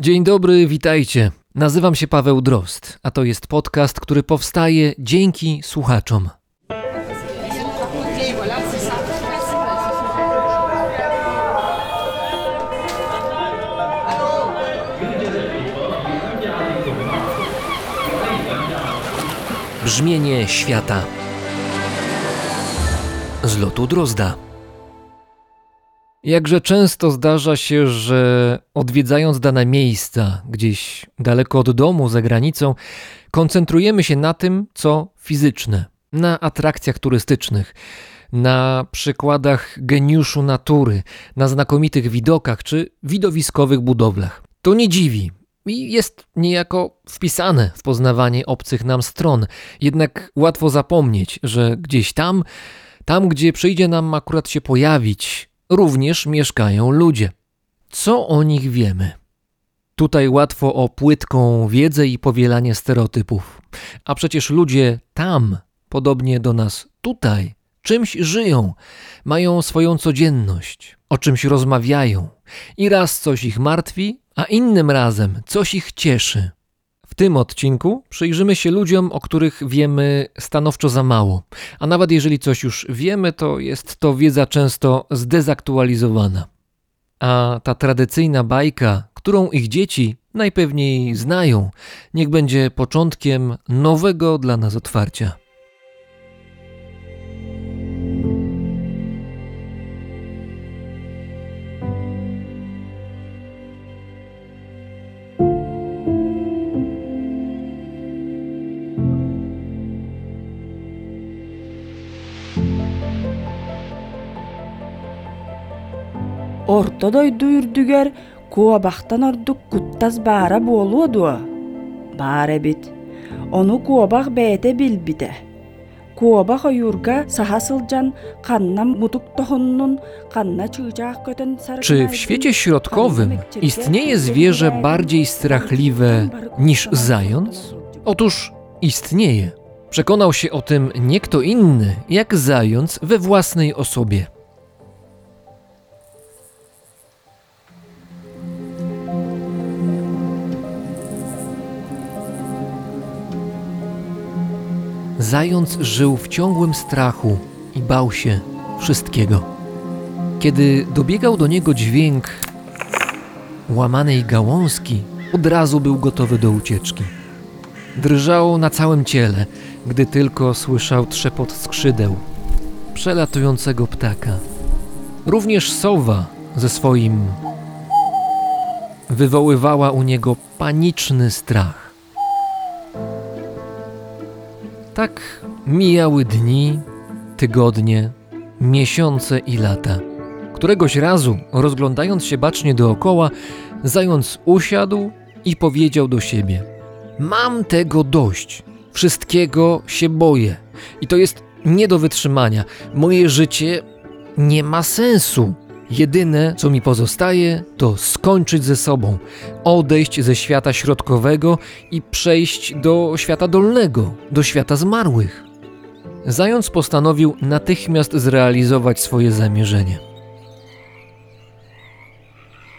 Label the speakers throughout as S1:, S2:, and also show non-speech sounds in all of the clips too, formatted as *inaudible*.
S1: Dzień dobry, witajcie. Nazywam się Paweł Drost, a to jest podcast, który powstaje dzięki słuchaczom. Brzmienie świata z lotu Drozda. Jakże często zdarza się, że odwiedzając dane miejsca, gdzieś daleko od domu, za granicą, koncentrujemy się na tym, co fizyczne, na atrakcjach turystycznych, na przykładach geniuszu natury, na znakomitych widokach czy widowiskowych budowlach. To nie dziwi, i jest niejako wpisane w poznawanie obcych nam stron. Jednak łatwo zapomnieć, że gdzieś tam, tam gdzie przyjdzie nam akurat się pojawić, również mieszkają ludzie. Co o nich wiemy? Tutaj łatwo o płytką wiedzę i powielanie stereotypów. A przecież ludzie tam, podobnie do nas tutaj, czymś żyją, mają swoją codzienność, o czymś rozmawiają i raz coś ich martwi, a innym razem coś ich cieszy. Tym odcinku przyjrzymy się ludziom, o których wiemy stanowczo za mało, a nawet jeżeli coś już wiemy, to jest to wiedza często zdezaktualizowana. A ta tradycyjna bajka, którą ich dzieci najpewniej znają, niech będzie początkiem nowego dla nas otwarcia.
S2: Ортодой дүйүрдүгер куобахтан ордук куттас баара буолуоду. Баар эбит. Ону куобах бээте билбите. Куобах оюрга саха сылжан канна мутук тохуннун, канна чыжаах көтөн сары.
S1: Czy w świecie środkowym istnieje zwierzę bardziej strachliwe niż zając? Otóż istnieje. Przekonał się o tym nie kto inny, jak zając we własnej osobie. Zając żył w ciągłym strachu i bał się wszystkiego. Kiedy dobiegał do niego dźwięk łamanej gałązki, od razu był gotowy do ucieczki. Drżał na całym ciele, gdy tylko słyszał trzepot skrzydeł przelatującego ptaka. Również sowa ze swoim wywoływała u niego paniczny strach. Tak mijały dni, tygodnie, miesiące i lata. Któregoś razu, rozglądając się bacznie dookoła, zając usiadł i powiedział do siebie: Mam tego dość. Wszystkiego się boję. I to jest nie do wytrzymania. Moje życie nie ma sensu. Jedyne, co mi pozostaje, to skończyć ze sobą, odejść ze świata środkowego i przejść do świata dolnego, do świata zmarłych. Zając postanowił natychmiast zrealizować swoje zamierzenie.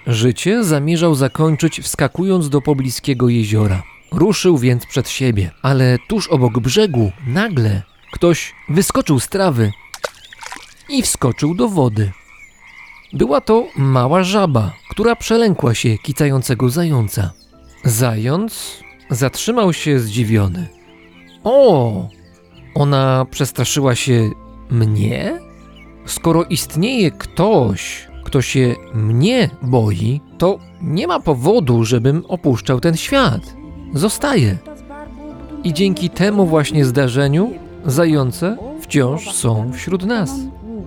S1: Życie zamierzał zakończyć wskakując do pobliskiego jeziora. Ruszył więc przed siebie, ale tuż obok brzegu nagle ktoś wyskoczył z trawy i wskoczył do wody. Była to mała żaba, która przelękła się kicającego zająca. Zając zatrzymał się zdziwiony. O! Ona przestraszyła się mnie? Skoro istnieje ktoś, kto się mnie boi, to nie ma powodu, żebym opuszczał ten świat. Zostaję. I dzięki temu właśnie zdarzeniu zające wciąż są wśród nas.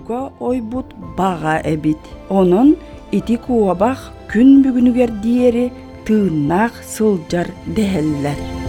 S2: тугга ойбут бага эбит. Онун ити куабах күн бүгүнүгер диэри тыыннаах
S3: сулжар дээһэллер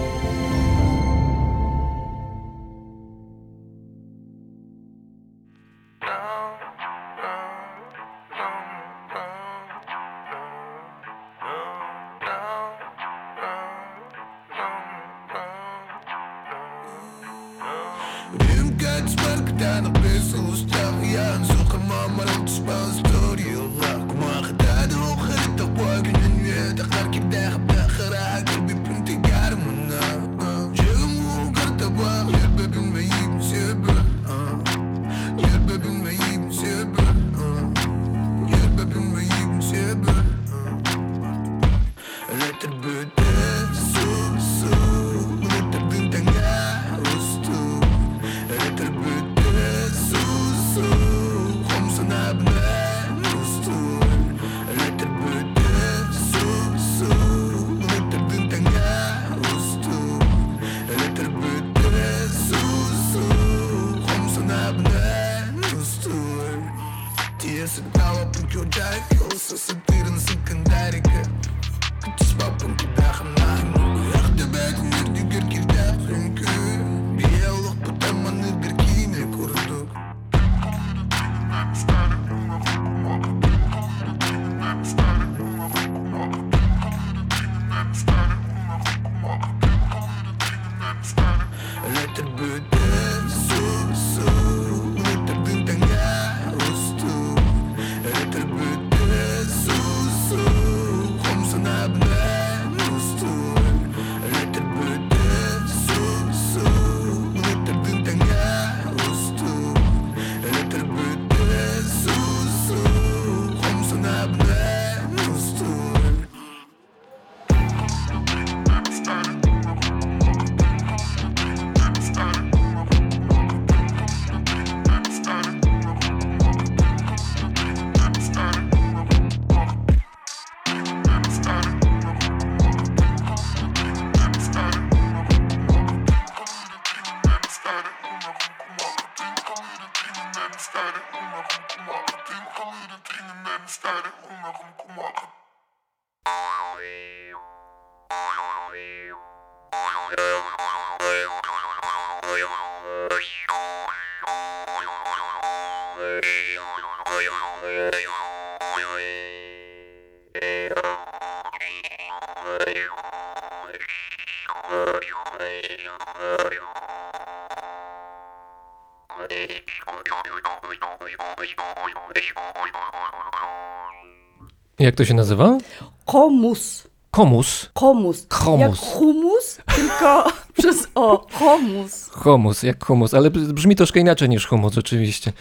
S1: Jak to się nazywa?
S2: Komus.
S1: Komus.
S2: Komus.
S1: Komus.
S2: Jak humus, tylko *laughs* przez o. Komus.
S1: Humus, jak humus, ale brzmi troszkę inaczej niż humus, oczywiście.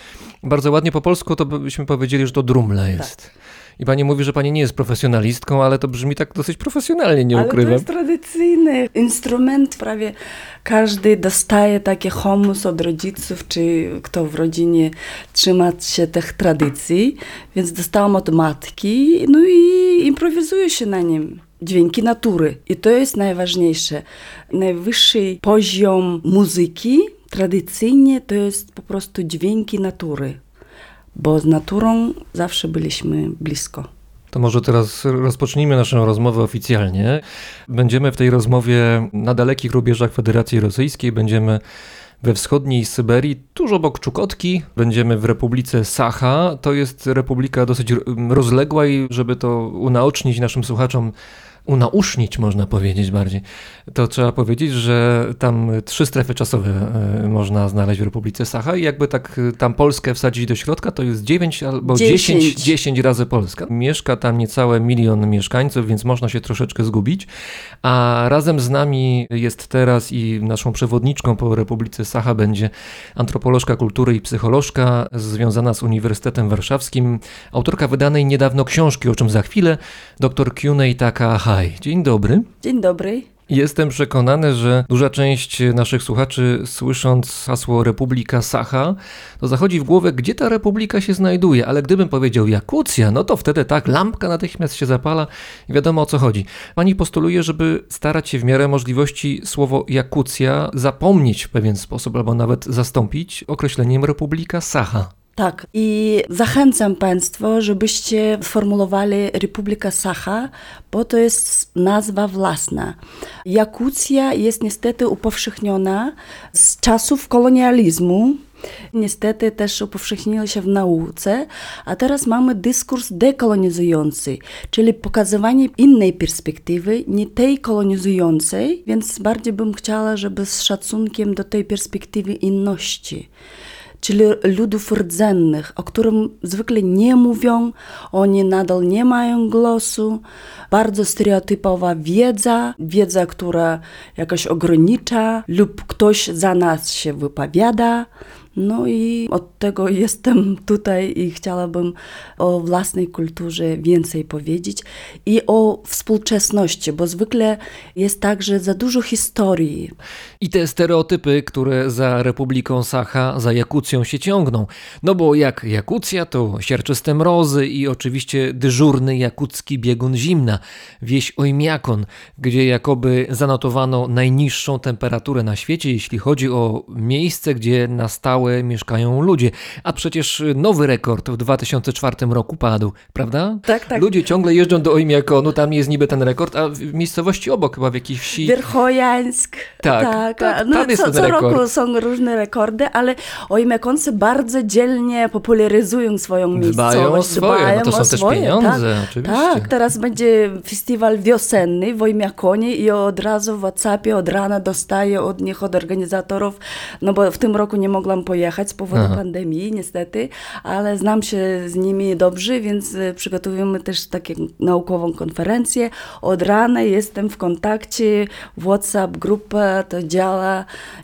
S1: Bardzo ładnie po polsku to byśmy powiedzieli, że to drumle jest. I pani mówi, że pani nie jest profesjonalistką, ale to brzmi tak dosyć profesjonalnie, nie
S2: Ale to
S1: ukrywam.
S2: jest tradycyjny instrument. Prawie każdy dostaje takie humus od rodziców, czy kto w rodzinie trzyma się tych tradycji. Więc dostałam od matki, no i improwizuję się na nim. Dźwięki natury. I to jest najważniejsze. Najwyższy poziom muzyki tradycyjnie to jest po prostu dźwięki natury. Bo z naturą zawsze byliśmy blisko.
S1: To może teraz rozpocznijmy naszą rozmowę oficjalnie. Będziemy w tej rozmowie na dalekich rubieżach Federacji Rosyjskiej, będziemy we wschodniej Syberii, tuż obok Czukotki. Będziemy w Republice Sacha. To jest republika dosyć ro- rozległa i żeby to unaocznić naszym słuchaczom, unausznić można powiedzieć bardziej, to trzeba powiedzieć, że tam trzy strefy czasowe e, można znaleźć w Republice Sacha i jakby tak e, tam Polskę wsadzić do środka, to jest 9 albo 10,
S2: Dziesięć.
S1: 10 razy Polska. Mieszka tam niecałe milion mieszkańców, więc można się troszeczkę zgubić. A razem z nami jest teraz i naszą przewodniczką po Republice Sacha będzie antropolożka kultury i psycholożka związana z Uniwersytetem Warszawskim, autorka wydanej niedawno książki, o czym za chwilę, dr Kyunej Takahai. Dzień dobry.
S2: Dzień dobry.
S1: Jestem przekonany, że duża część naszych słuchaczy, słysząc hasło Republika Sacha, to zachodzi w głowę, gdzie ta republika się znajduje, ale gdybym powiedział Jakucja, no to wtedy tak, lampka natychmiast się zapala i wiadomo o co chodzi. Pani postuluje, żeby starać się w miarę możliwości słowo Jakucja zapomnieć w pewien sposób, albo nawet zastąpić określeniem Republika Sacha.
S2: Tak, i zachęcam Państwa, żebyście sformułowali Republika Sacha, bo to jest nazwa własna. Jakucja jest niestety upowszechniona z czasów kolonializmu. Niestety też upowszechniła się w nauce, a teraz mamy dyskurs dekolonizujący, czyli pokazywanie innej perspektywy, nie tej kolonizującej, więc bardziej bym chciała, żeby z szacunkiem do tej perspektywy inności czyli ludów rdzennych, o którym zwykle nie mówią, oni nadal nie mają głosu, bardzo stereotypowa wiedza, wiedza, która jakoś ogranicza lub ktoś za nas się wypowiada. No i od tego *laughs* jestem tutaj i chciałabym o własnej kulturze więcej powiedzieć i o współczesności, bo zwykle jest tak, że za dużo historii.
S1: I te stereotypy, które za Republiką Sacha, za Jakucją się ciągną. No bo jak Jakucja, to siarczyste mrozy i oczywiście dyżurny jakucki biegun zimna, wieś Ojmiakon, gdzie jakoby zanotowano najniższą temperaturę na świecie, jeśli chodzi o miejsce, gdzie na stałe mieszkają ludzie. A przecież nowy rekord w 2004 roku padł, prawda?
S2: Tak, tak.
S1: Ludzie ciągle jeżdżą do Ojmiakonu, tam jest niby ten rekord, a w miejscowości obok, chyba w jakiejś wsi.
S2: Wierchojańsk.
S1: Tak, tak,
S2: no,
S1: tam jest
S2: co, co roku są różne rekordy, ale ojmekoncy bardzo dzielnie popularyzują swoją
S1: Dbają o
S2: miejscowość.
S1: swoje, no to są też
S2: swoje,
S1: pieniądze,
S2: tak.
S1: oczywiście.
S2: Tak, teraz będzie festiwal wiosenny w Ojmiakonie i od razu w WhatsAppie od rana dostaję od nich, od organizatorów, no bo w tym roku nie mogłam pojechać z powodu
S1: Aha.
S2: pandemii niestety, ale znam się z nimi dobrze, więc e, przygotowujemy też taką naukową konferencję. Od rana jestem w kontakcie, WhatsApp grupa to działa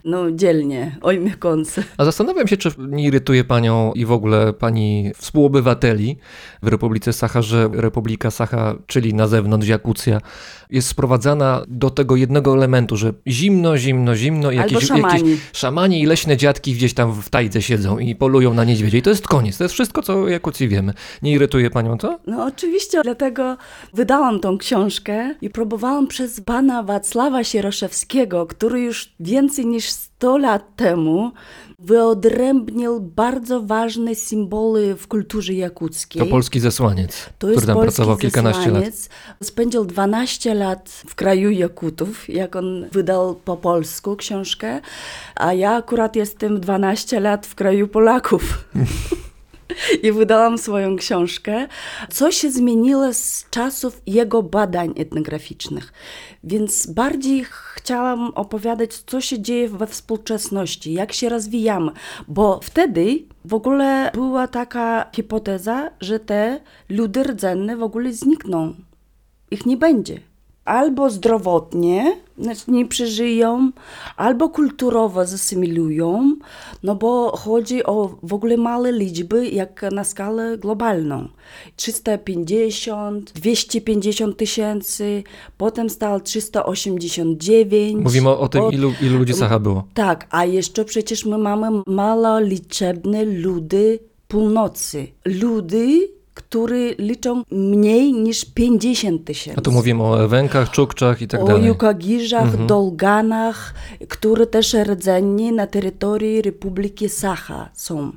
S2: no dzielnie, ojmiekonce.
S1: A zastanawiam się, czy nie irytuje panią i w ogóle pani współobywateli w Republice Sacha, że Republika Sacha, czyli na zewnątrz Jakucja, jest sprowadzana do tego jednego elementu, że zimno, zimno, zimno i
S2: Albo
S1: jakieś,
S2: szamani.
S1: jakieś szamani i leśne dziadki gdzieś tam w tajdze siedzą i polują na niedźwiedzie. I to jest koniec. To jest wszystko, co o Jakucji wiemy. Nie irytuje panią to?
S2: No oczywiście, dlatego wydałam tą książkę i próbowałam przez pana Wacława Sieroszewskiego, który już więcej niż 100 lat temu wyodrębnił bardzo ważne symbole w kulturze jakuckiej.
S1: To polski zesłaniec,
S2: To
S1: który tam pracował kilkanaście lat.
S2: zesłaniec. Spędził 12 lat w kraju Jakutów, jak on wydał po polsku książkę, a ja akurat jestem 12 lat w kraju Polaków. *laughs* *laughs* I wydałam swoją książkę. Co się zmieniło z czasów jego badań etnograficznych. Więc bardziej chciałam opowiadać, co się dzieje we współczesności, jak się rozwijamy, bo wtedy w ogóle była taka hipoteza, że te ludy rdzenne w ogóle znikną. Ich nie będzie. Albo zdrowotnie, znaczy nie przeżyją, albo kulturowo zasymilują, no bo chodzi o w ogóle małe liczby, jak na skalę globalną. 350, 250 tysięcy, potem stało 389.
S1: Mówimy o tym,
S2: Od-
S1: ilu, ilu ludzi Sacha było.
S2: tak, a jeszcze przecież my mamy maloliczebne ludy północy. Ludy, które liczą mniej niż 50 tysięcy.
S1: A tu mówimy o Ewenkach, Czukczach i tak
S2: o
S1: dalej.
S2: Jukagirzach, Dolganach, które też rdzenni na terytorii Republiki Sacha są.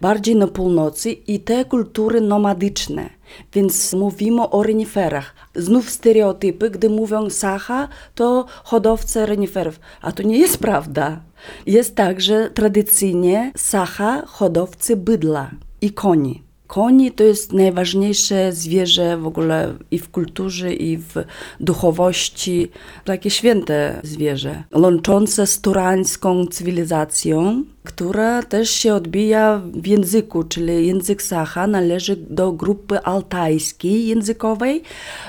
S2: Bardziej na północy i te kultury nomadyczne. Więc mówimy o reniferach. Znów stereotypy, gdy mówią Sacha, to hodowcy reniferów. A to nie jest prawda. Jest tak, że tradycyjnie Sacha hodowcy bydla i koni. Koni to jest najważniejsze zwierzę w ogóle i w kulturze, i w duchowości. Takie święte zwierzę, łączące z turańską cywilizacją, która też się odbija w języku, czyli język Sacha należy do grupy altajskiej językowej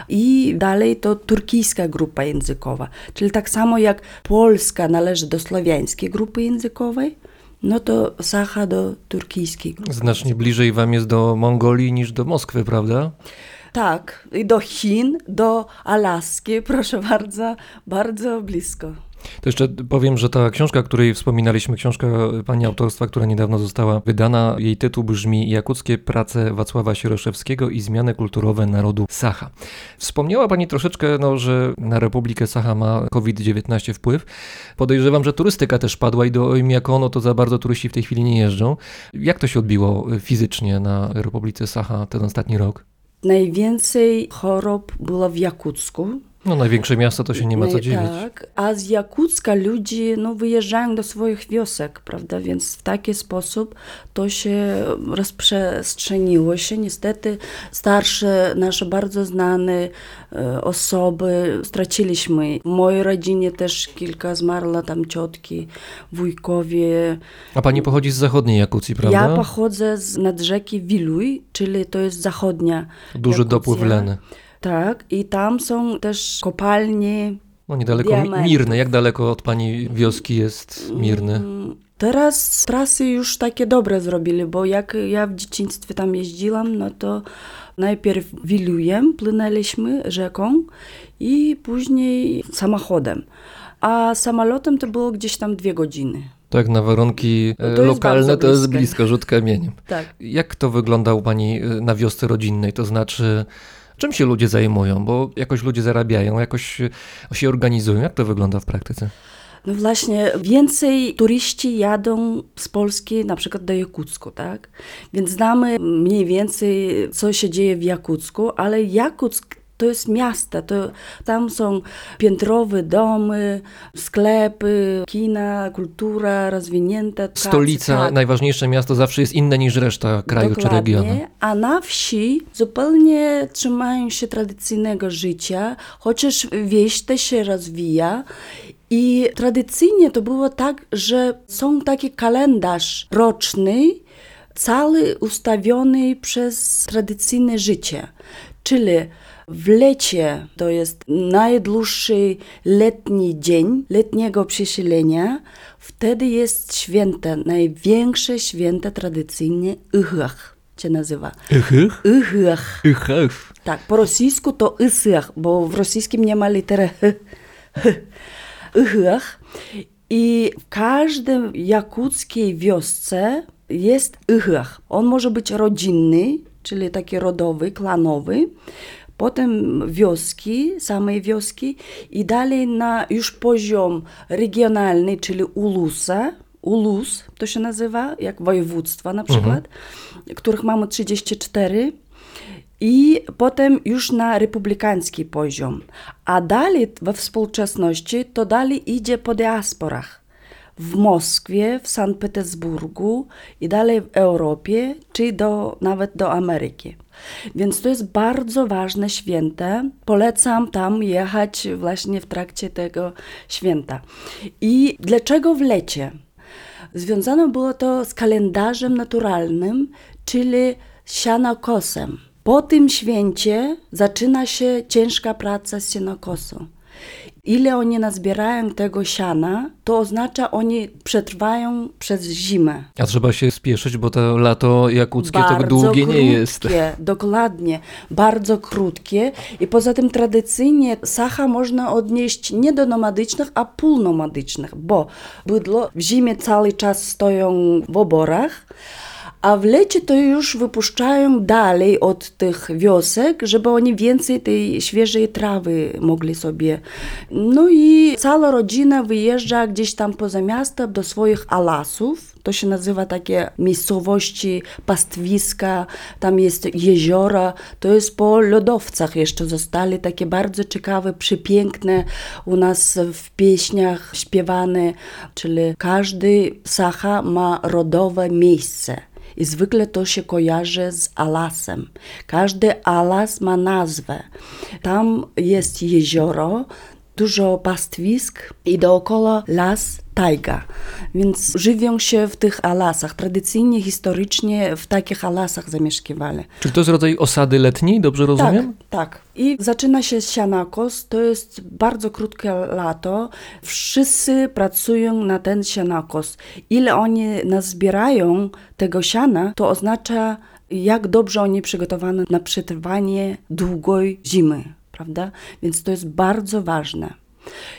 S2: i dalej to turkijska grupa językowa. Czyli tak samo jak Polska należy do słowiańskiej grupy językowej, no to Sacha do turkijskiej grupy.
S1: Znacznie bliżej wam jest do Mongolii niż do Moskwy, prawda?
S2: Tak, do Chin, do Alaski, proszę bardzo, bardzo blisko.
S1: To jeszcze powiem, że ta książka, o której wspominaliśmy, książka pani autorstwa, która niedawno została wydana, jej tytuł brzmi Jakuckie prace Wacława Sieroszewskiego i zmiany kulturowe narodu Sacha. Wspomniała pani troszeczkę, no, że na Republikę Sacha ma COVID-19 wpływ. Podejrzewam, że turystyka też padła i do Oymyakonu to za bardzo turyści w tej chwili nie jeżdżą. Jak to się odbiło fizycznie na Republice Sacha ten ostatni rok?
S2: Najwięcej chorób było w Jakucku.
S1: No największe miasto to się nie ma co
S2: No,
S1: dziwić.
S2: Tak, a z Jakucka ludzie no, wyjeżdżają do swoich wiosek, prawda? Więc w taki sposób to się rozprzestrzeniło się. Niestety starsze, nasze bardzo znane e, osoby straciliśmy. W mojej rodzinie też kilka zmarło, tam ciotki, wujkowie.
S1: A pani pochodzi z zachodniej Jakucji, prawda?
S2: Ja pochodzę z nad rzeki Wiluj, czyli to jest zachodnia
S1: Duży
S2: Jakucja.
S1: dopływ Leny.
S2: Tak, i tam są też kopalnie
S1: No niedaleko
S2: Diamenty.
S1: Mirny. Jak daleko od pani wioski jest Mirny?
S2: Mm, Teraz trasy już takie dobre zrobili, bo jak ja w dzieciństwie tam jeździłam, no to najpierw Wilujem płynęliśmy rzeką i później samochodem. A samolotem to było gdzieś tam dwie godziny.
S1: Tak, na warunki
S2: No
S1: e,
S2: to jest
S1: lokalne to jest blisko, rzut kamieniem.
S2: Tak.
S1: Jak to wygląda u Pani e, na wiosce rodzinnej? To znaczy, czym się ludzie zajmują? Bo jakoś ludzie zarabiają, jakoś się organizują. Jak to wygląda w praktyce?
S2: No właśnie, więcej turyści jadą z Polski na przykład do Jakucku, tak? Więc znamy mniej więcej, co się dzieje w Jakucku, ale Jakuck to jest miasto, to, tam są piętrowe domy, sklepy, kina, kultura rozwinięta.
S1: Stolica,
S2: tak.
S1: najważniejsze miasto zawsze jest inne niż reszta kraju czy
S2: Dokładnie.
S1: regionu.
S2: A na wsi zupełnie trzymają się tradycyjnego życia, chociaż wieś też się rozwija. I tradycyjnie to było tak, że są taki kalendarz roczny, cały ustawiony przez tradycyjne życie. Czyli w lecie to jest najdłuższy letni dzień letniego przesilenia. Wtedy jest święto, największe święto tradycyjnie Ychach się nazywa.
S1: Ych,
S2: Ychach.
S1: ych, ych.
S2: Tak, po rosyjsku to Ysych, bo w rosyjskim nie ma litery H. Ychach. I w każdej jakuckiej wiosce jest Ychach. On może być rodzinny, czyli taki rodowy, klanowy. Potem wioski, samej wioski i dalej na już poziom regionalny, czyli ulusa, ulus to się nazywa, jak województwa na przykład, których mamy 34 i potem już na republikański poziom. A dalej we współczesności to dalej idzie po diasporach. W Moskwie, w Sankt Petersburgu i dalej w Europie, czy do, nawet do Ameryki. Więc to jest bardzo ważne święto. Polecam tam jechać właśnie w trakcie tego święta. I dlaczego w lecie? Związane było to z kalendarzem naturalnym, czyli sianokosem. Po tym święcie zaczyna się ciężka praca z sianokosą. Ile oni nazbierają tego siana, to oznacza, oni przetrwają przez zimę.
S1: A trzeba się spieszyć, bo to lato jakuckie
S2: Bardzo
S1: tak długie nie jest.
S2: krótkie, *laughs* Dokładnie, bardzo krótkie. I poza tym tradycyjnie sacha można odnieść nie do nomadycznych, a półnomadycznych, bo bydło w zimie cały czas stoją w oborach, a w lecie to już wypuszczają dalej od tych wiosek, żeby oni więcej tej świeżej trawy mogli sobie. No i cała rodzina wyjeżdża gdzieś tam poza miasto do swoich alasów. To się nazywa takie miejscowości, pastwiska, tam jest jeziora. To jest po lodowcach jeszcze zostali takie bardzo ciekawe, przepiękne u nas w pieśniach śpiewane, czyli każdy sacha ma rodowe miejsce. I zwykle to się kojarzy z alasem. Każdy alas ma nazwę. Tam jest jezioro, dużo pastwisk i dookoła las, tajga. Więc żywią się w tych alasach. Tradycyjnie, historycznie w takich alasach zamieszkiwali.
S1: Czy to jest rodzaj osady letniej, dobrze rozumiem?
S2: Tak, tak. I zaczyna się sianakos, to jest bardzo krótkie lato. Wszyscy pracują na ten sianakos. Ile oni nazbierają tego siana, to oznacza, jak dobrze oni przygotowani na przetrwanie długoj zimy, prawda? Więc to jest bardzo ważne.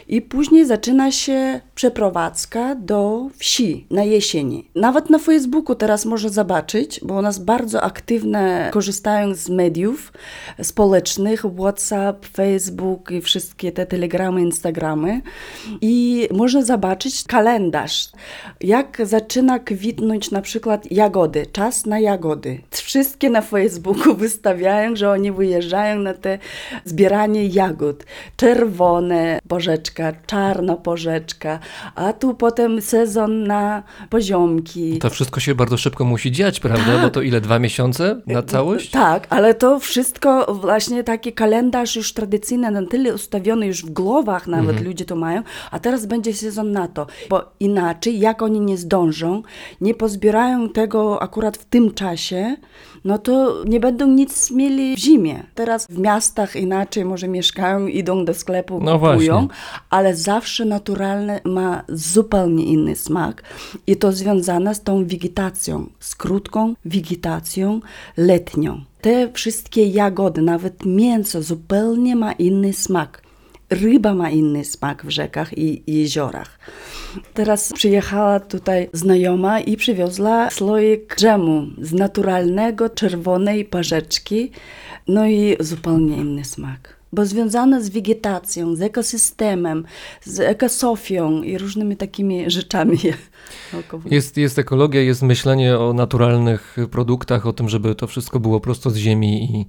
S2: I później zaczyna się przeprowadzka do wsi na jesieni. Nawet na Facebooku teraz można zobaczyć, bo u nas bardzo aktywne korzystają z mediów społecznych, WhatsApp, Facebook i wszystkie te telegramy, Instagramy. I można zobaczyć kalendarz, jak zaczyna kwitnąć na przykład jagody, czas na jagody. Wszystkie na Facebooku *laughs* wystawiają, że oni wyjeżdżają na te zbieranie jagód. Czerwone porzeczka, czarna porzeczka, a tu potem sezon na poziomki.
S1: To wszystko się bardzo szybko musi dziać, prawda? Bo to ile, dwa miesiące na całość?
S2: Tak, ale to wszystko właśnie taki kalendarz już tradycyjny, na tyle ustawiony już w głowach nawet ludzie to mają, a teraz będzie sezon na to, bo inaczej jak oni nie zdążą, nie pozbierają tego akurat w tym czasie, no to nie będą nic mieli w zimie. Teraz w miastach inaczej może mieszkają, idą do sklepu,
S1: No
S2: kupują,
S1: właśnie.
S2: Ale zawsze naturalne ma zupełnie inny smak i to związane z tą wegetacją, z krótką wegetacją letnią. Te wszystkie jagody, nawet mięso zupełnie ma inny smak. Ryba ma inny smak w rzekach i, jeziorach. Teraz przyjechała tutaj znajoma i przywiozła słoik dżemu z naturalnego czerwonej parzeczki, no i zupełnie inny smak. Bo związane z wegetacją, z ekosystemem, z ekosofią i różnymi takimi rzeczami. *laughs* naukowymi.
S1: Jest, jest ekologia, jest myślenie o naturalnych produktach, o tym, żeby to wszystko było prosto z ziemi i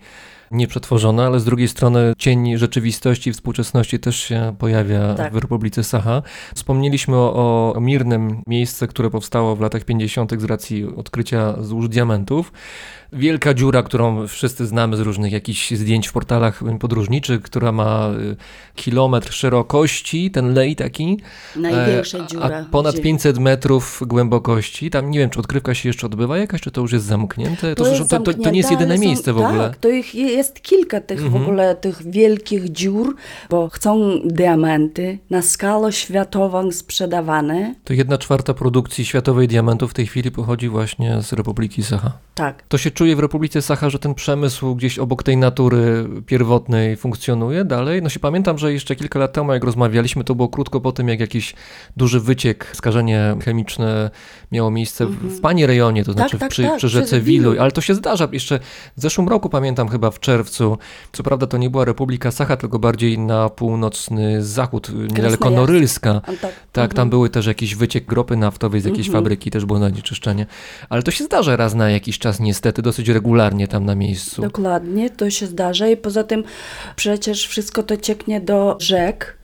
S1: nieprzetworzone, ale z drugiej strony cień rzeczywistości, współczesności też się pojawia
S2: Tak.
S1: w Republice Sacha. Wspomnieliśmy o, o Mirnym, miejsce, które powstało w latach 50. z racji odkrycia złóż diamentów. Wielka dziura, którą wszyscy znamy z różnych jakichś zdjęć w portalach podróżniczych, która ma y, kilometr szerokości, ten lej taki,
S2: Największa
S1: E,
S2: dziura.
S1: Ponad
S2: w ziemi.
S1: 500 metrów głębokości. Tam nie wiem, czy odkrywka się jeszcze odbywa jakaś, czy to już jest zamknięte. To,
S2: jest
S1: zresztą to, to, to nie jest jedyne
S2: są-
S1: miejsce w ogóle.
S2: Tak, to ich jest kilka tych w
S1: Mhm.
S2: ogóle tych wielkich dziur, bo chcą diamenty na skalę światową sprzedawane.
S1: To jedna czwarta produkcji światowej diamentów w tej chwili pochodzi właśnie z Republiki Sacha.
S2: Tak.
S1: To się czuje w Republice Sacha, że ten przemysł gdzieś obok tej natury pierwotnej funkcjonuje dalej. No się pamiętam, że jeszcze kilka lat temu, jak rozmawialiśmy, to było krótko po tym, jak jakiś duży wyciek, skażenie chemiczne miało miejsce w, w pani rejonie, to znaczy
S2: tak,
S1: przy,
S2: tak,
S1: przy rzece.
S2: Wiluj,
S1: ale to się zdarza. Jeszcze w zeszłym roku, pamiętam chyba w czerwcu, co prawda to nie była Republika Sacha, tylko bardziej na północny zachód, niedaleko. Norylska.
S2: Tak,
S1: Tak, tam były też jakiś wyciek gropy naftowej z jakiejś
S2: Mhm.
S1: fabryki, też było zanieczyszczenie. Ale to się zdarza raz na jakiś czas, niestety, dosyć regularnie tam na miejscu.
S2: Dokładnie, to się zdarza i poza tym przecież wszystko to cieknie do rzek.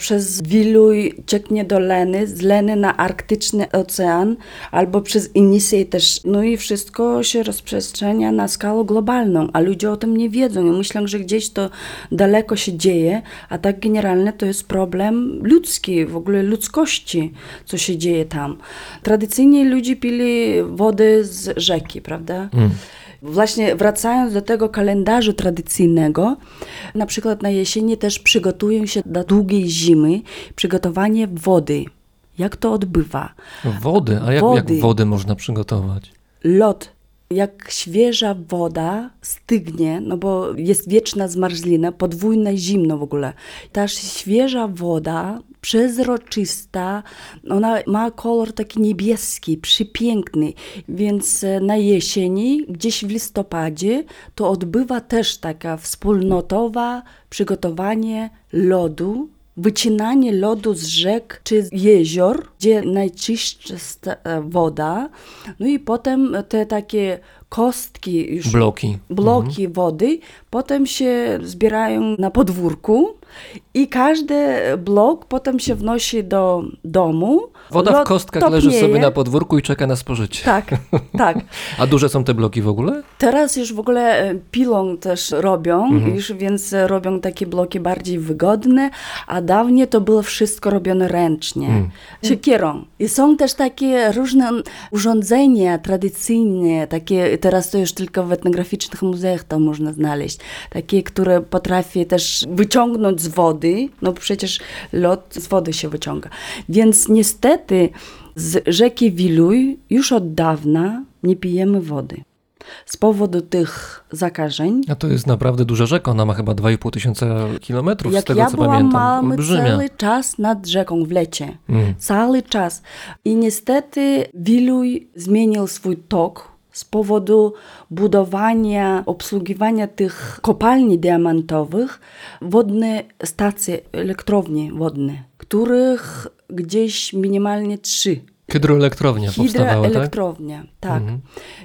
S2: Przez Wiluj cieknie do Leny, z Leny na arktyczny ocean, albo przez Inisej też. No i wszystko się rozprzestrzenia na skalę globalną, a ludzie o tym nie wiedzą i myślą, że gdzieś to daleko się dzieje, a tak generalnie to jest problem ludzki, w ogóle ludzkości, co się dzieje tam. Tradycyjnie ludzie pili wodę z rzeki, prawda?
S1: Mm.
S2: Właśnie wracając do tego kalendarza tradycyjnego, na przykład na jesieni też przygotują się do długiej zimy, przygotowanie wody. Jak to odbywa?
S1: Wody, a jak, jak
S2: Wody.
S1: wodę można przygotować?
S2: Lód. Jak świeża woda stygnie, no bo jest wieczna zmarzlina, podwójne zimno w ogóle. Ta świeża woda, przezroczysta, ona ma kolor taki niebieski, przepiękny, więc e, na jesieni, gdzieś w listopadzie, to odbywa też taka wspólnotowa przygotowanie lodu, wycinanie lodu z rzek czy jezior, gdzie najczystsza e, woda, no i potem te takie kostki już
S1: Bloki.
S2: bloki wody potem się zbierają na podwórku i każdy blok potem się wnosi do domu.
S1: Woda w
S2: Lód
S1: kostkach leży
S2: topnieje.
S1: sobie na podwórku i czeka na spożycie.
S2: Tak, tak. *laughs*
S1: A duże są te bloki w ogóle?
S2: Teraz już w ogóle e, pilą też robią,
S1: Mhm.
S2: już, więc robią takie bloki bardziej wygodne, a dawniej to było wszystko robione ręcznie,
S1: Mm.
S2: siekierą. I są też takie różne urządzenia tradycyjne, takie teraz to już tylko w etnograficznych muzeach to można znaleźć, takie, które potrafi też wyciągnąć z wody, no przecież lód z wody się wyciąga. Więc niestety z rzeki Wiluj już od dawna nie pijemy wody. Z powodu tych zakażeń.
S1: A to jest naprawdę duża rzeka, ona ma chyba 2,5 tysiąca kilometrów, z
S2: Jak
S1: tego
S2: ja
S1: co
S2: byłam
S1: pamiętam.
S2: mała, my
S1: Olbrzymia.
S2: cały czas nad rzeką w lecie.
S1: Mm.
S2: Cały czas. I niestety Wiluj zmienił swój tok z powodu budowania, obsługiwania tych kopalni diamentowych, wodne stacje, elektrownie wodne, których gdzieś minimalnie trzy.
S1: Hydroelektrownia powstawała, tak?
S2: Hidroelektrownia, tak.
S1: Mhm.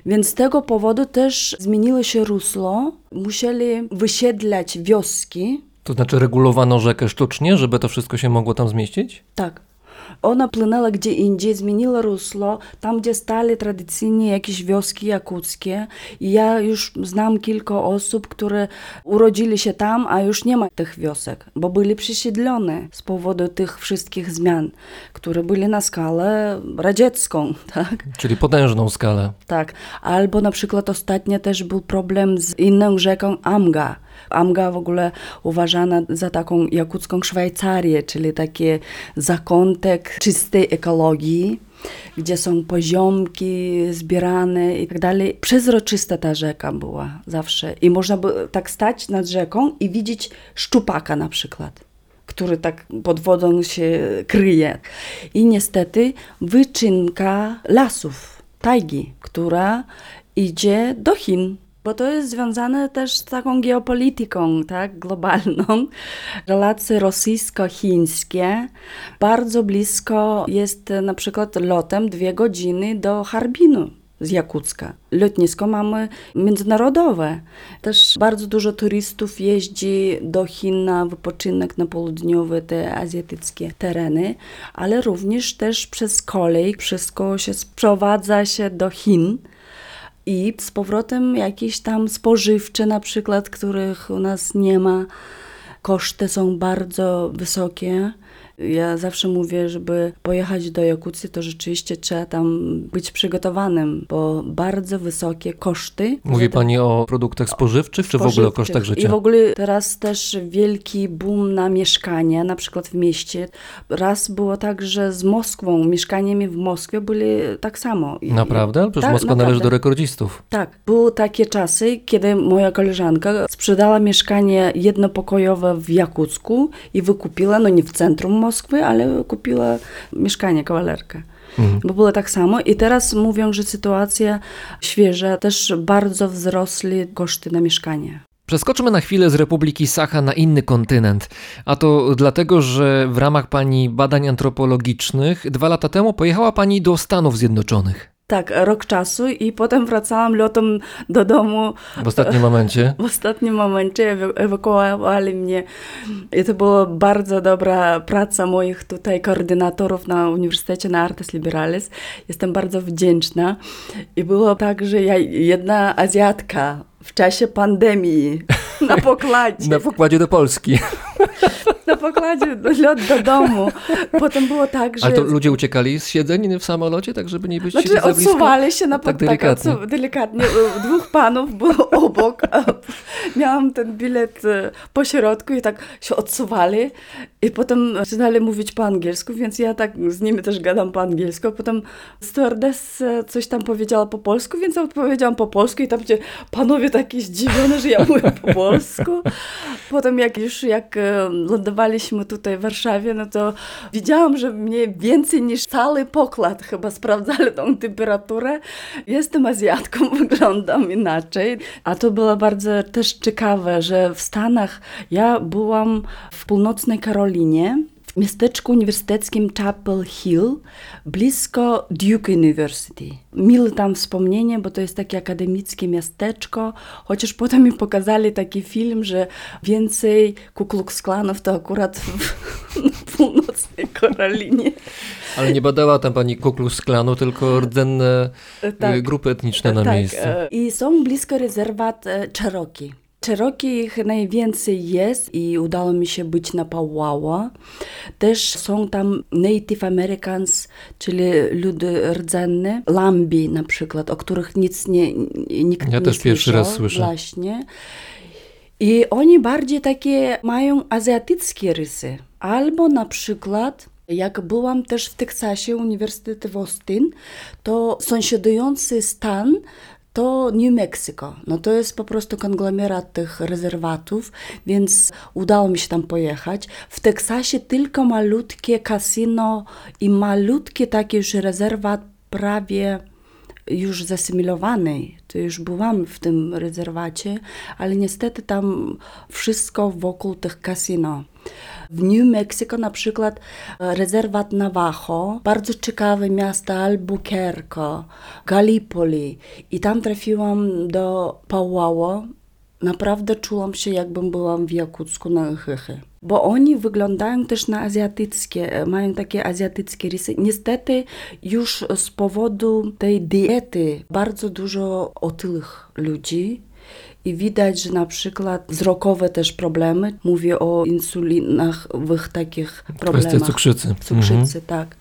S2: Więc z tego powodu też zmieniło się rusło. Musieli wysiedlać wioski,
S1: To znaczy regulowano rzekę sztucznie, żeby to wszystko się mogło tam zmieścić?
S2: Tak. Ona płynęła gdzie indziej, zmieniła rusło, tam gdzie stali tradycyjnie jakieś wioski jakuckie. I ja już znam kilka osób, które urodzili się tam, a już nie ma tych wiosek, bo byli przesiedlone z powodu tych wszystkich zmian, które byli na skalę radziecką, *laughs* tak?
S1: Czyli potężną skalę.
S2: Tak. Albo na przykład ostatnio też był problem z inną rzeką Amga. Amga w ogóle uważana za taką jakucką Szwajcarię, czyli taki zakątek czystej ekologii, gdzie są poziomki zbierane i tak dalej. Przezroczysta ta rzeka była zawsze. I można było tak stać nad rzeką i widzieć szczupaka na przykład który tak pod wodą się kryje. I niestety wyczynka lasów, tajgi, która idzie do Chin. Bo to jest związane też z taką geopolityką tak, globalną. *laughs* Relacje rosyjsko-chińskie bardzo blisko jest na przykład lotem dwie godziny do Harbinu z Jakucka. Lotnisko mamy międzynarodowe. Też bardzo dużo turystów jeździ do Chin na wypoczynek na południowe, te azjatyckie tereny, ale również też przez kolej wszystko się sprowadza się do Chin. I z powrotem jakieś tam spożywcze na przykład, których u nas nie ma. Koszty są bardzo wysokie. Ja zawsze mówię, żeby pojechać do Jakucji, to rzeczywiście trzeba tam być przygotowanym, bo bardzo wysokie koszty.
S1: Mówi pani o produktach spożywczych, czy w ogóle o kosztach życia?
S2: I w ogóle teraz też wielki boom na mieszkania, na przykład w mieście. Raz było tak, że z Moskwą, mieszkaniami w Moskwie byli tak samo. I-
S1: Naprawdę? Przecież
S2: Tak,
S1: Moskwa należy
S2: naprawdę.
S1: do rekordzistów.
S2: tak, były takie czasy, kiedy moja koleżanka sprzedała mieszkanie jednopokojowe w Jakucku i wykupiła, no nie w centrum Moskwy, ale kupiła mieszkanie, kawalerkę. Bo było tak samo. I teraz mówią, że sytuacja świeża, też bardzo wzrosły koszty na mieszkanie.
S1: Przeskoczmy na chwilę z Republiki Sacha na inny kontynent. A to dlatego, że w ramach pani badań antropologicznych dwa lata temu pojechała pani do Stanów Zjednoczonych.
S2: Tak, rok czasu i potem wracałam lotem do domu
S1: W ostatnim momencie. *laughs*
S2: w ostatnim momencie ewa- ewakuowali mnie. I to była bardzo dobra praca moich tutaj koordynatorów na Uniwersytecie na Artes Liberales. Jestem bardzo wdzięczna. I było tak, że ja jedna Azjatka w czasie pandemii na *laughs* pokładzie.
S1: Na pokładzie do Polski. *laughs*
S2: Na pokładzie lot do domu. Potem było tak, że...
S1: Ale to ludzie uciekali z siedzeń w samolocie, tak żeby nie być
S2: Znaczy
S1: za blisko?
S2: odsuwali się na
S1: Tak
S2: tak
S1: delikatnie.
S2: odsu- delikatnie. Dwóch panów było *laughs* obok. Miałam ten bilet e, po środku i tak się odsuwali. I potem zaczynali mówić po angielsku, więc ja tak z nimi też gadam po angielsku. Potem stewardess e, coś tam powiedziała po polsku, więc odpowiedziałam po polsku i tam się panowie takie zdziwione, że ja mówię po *laughs* polsku. Potem jak już jak e, lądowaliśmy tutaj w Warszawie, no to widziałam, że mnie więcej niż cały pokład chyba sprawdzali tą temperaturę. Jestem Azjatką, *laughs* wyglądam inaczej. A to było bardzo też ciekawe, że w Stanach ja byłam w północnej Karolinie, w miasteczku uniwersyteckim Chapel Hill, blisko Duke University. Mile tam wspomnienie, bo to jest takie akademickie miasteczko, chociaż potem mi pokazali taki film, że więcej Ku Klux Klanów to akurat w, w północnej Karolinie.
S1: Ale nie badała tam pani Ku Klux Klanu, tylko rdzenne
S2: Tak.
S1: y, grupy etniczne na
S2: tak,
S1: miejscu.
S2: e, I są blisko rezerwat e, Cherokee. Cherokee ich najwięcej jest i udało mi się być na Powwow. Też są tam Native Americans, czyli ludy rdzenne, Lambi na przykład, o których nic nie, nikt
S1: Ja
S2: nie
S1: też pierwszy raz słyszę.
S2: Właśnie. I oni bardziej takie mają azjatyckie rysy. Albo na przykład, jak byłam też w Teksasie, Uniwersytet w Austin, to sąsiadujący stan to New Mexico. No to jest po prostu konglomerat tych rezerwatów, więc udało mi się tam pojechać. W Teksasie tylko malutkie kasino i malutkie taki już rezerwat prawie już zasymilowanej. To już byłam w tym rezerwacie, ale niestety tam wszystko wokół tych kasino. W New Mexico na przykład e, rezerwat Navajo, bardzo ciekawe miasta Albuquerque, Gallipoli i tam trafiłam do Powwow. Naprawdę czułam się, jakbym byłam w Jakucku na Chychy. Bo oni wyglądają też na azjatyckie, e, mają takie azjatyckie rysy. Niestety już z powodu tej diety bardzo dużo otyłych ludzi i widać, że na przykład wzrokowe też problemy. Mówię o insulinowych takich
S1: Kwestia
S2: problemach.
S1: cukrzycy.
S2: Cukrzycy, tak.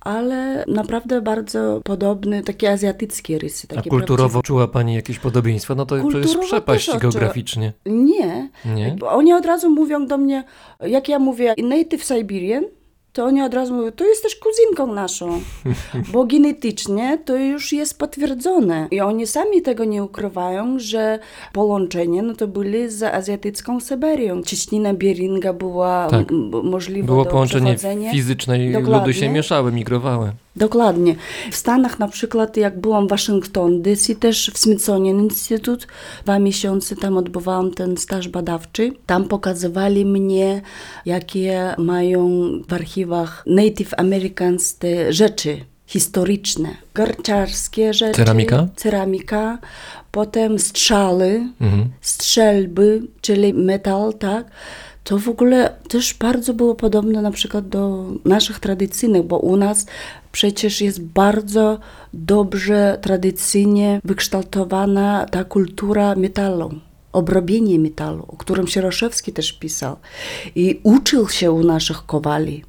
S2: Ale naprawdę bardzo podobny, takie azjatyckie rysy.
S1: A
S2: Takie
S1: kulturowo czuła pani jakieś podobieństwa? No to,
S2: Kulturowo
S1: przepaść
S2: też odczuła.
S1: geograficznie.
S2: Nie.
S1: Nie?
S2: Bo Oni od razu mówią do mnie, jak ja mówię native Siberian, to oni od razu mówią, to jesteś kuzynką naszą, *laughs* bo genetycznie to już jest potwierdzone. I oni sami tego nie ukrywają, że połączenie no to byli z azjatycką Syberią. Cieśnina Beringa była
S1: Tak.
S2: możliwa
S1: Było
S2: do
S1: połączenie fizyczne i ludy się mieszały, migrowały.
S2: Dokładnie. W Stanach na przykład, jak byłam w Waszyngton DC, też w Smithsonian Institute, dwa miesiące tam odbywałam ten staż badawczy. Tam pokazywali mnie, jakie mają w archiwach Native Americans te rzeczy historyczne. Garciarskie rzeczy.
S1: Ceramika?
S2: Ceramika. Potem strzały,
S1: Mhm.
S2: strzelby, czyli metal, tak? To w ogóle też bardzo było podobne na przykład do naszych tradycyjnych, bo u nas przecież jest bardzo dobrze tradycyjnie wykształtowana ta kultura metalu. Obrobienie metalu, o którym Sieroszewski też pisał. I uczył się u naszych kowali.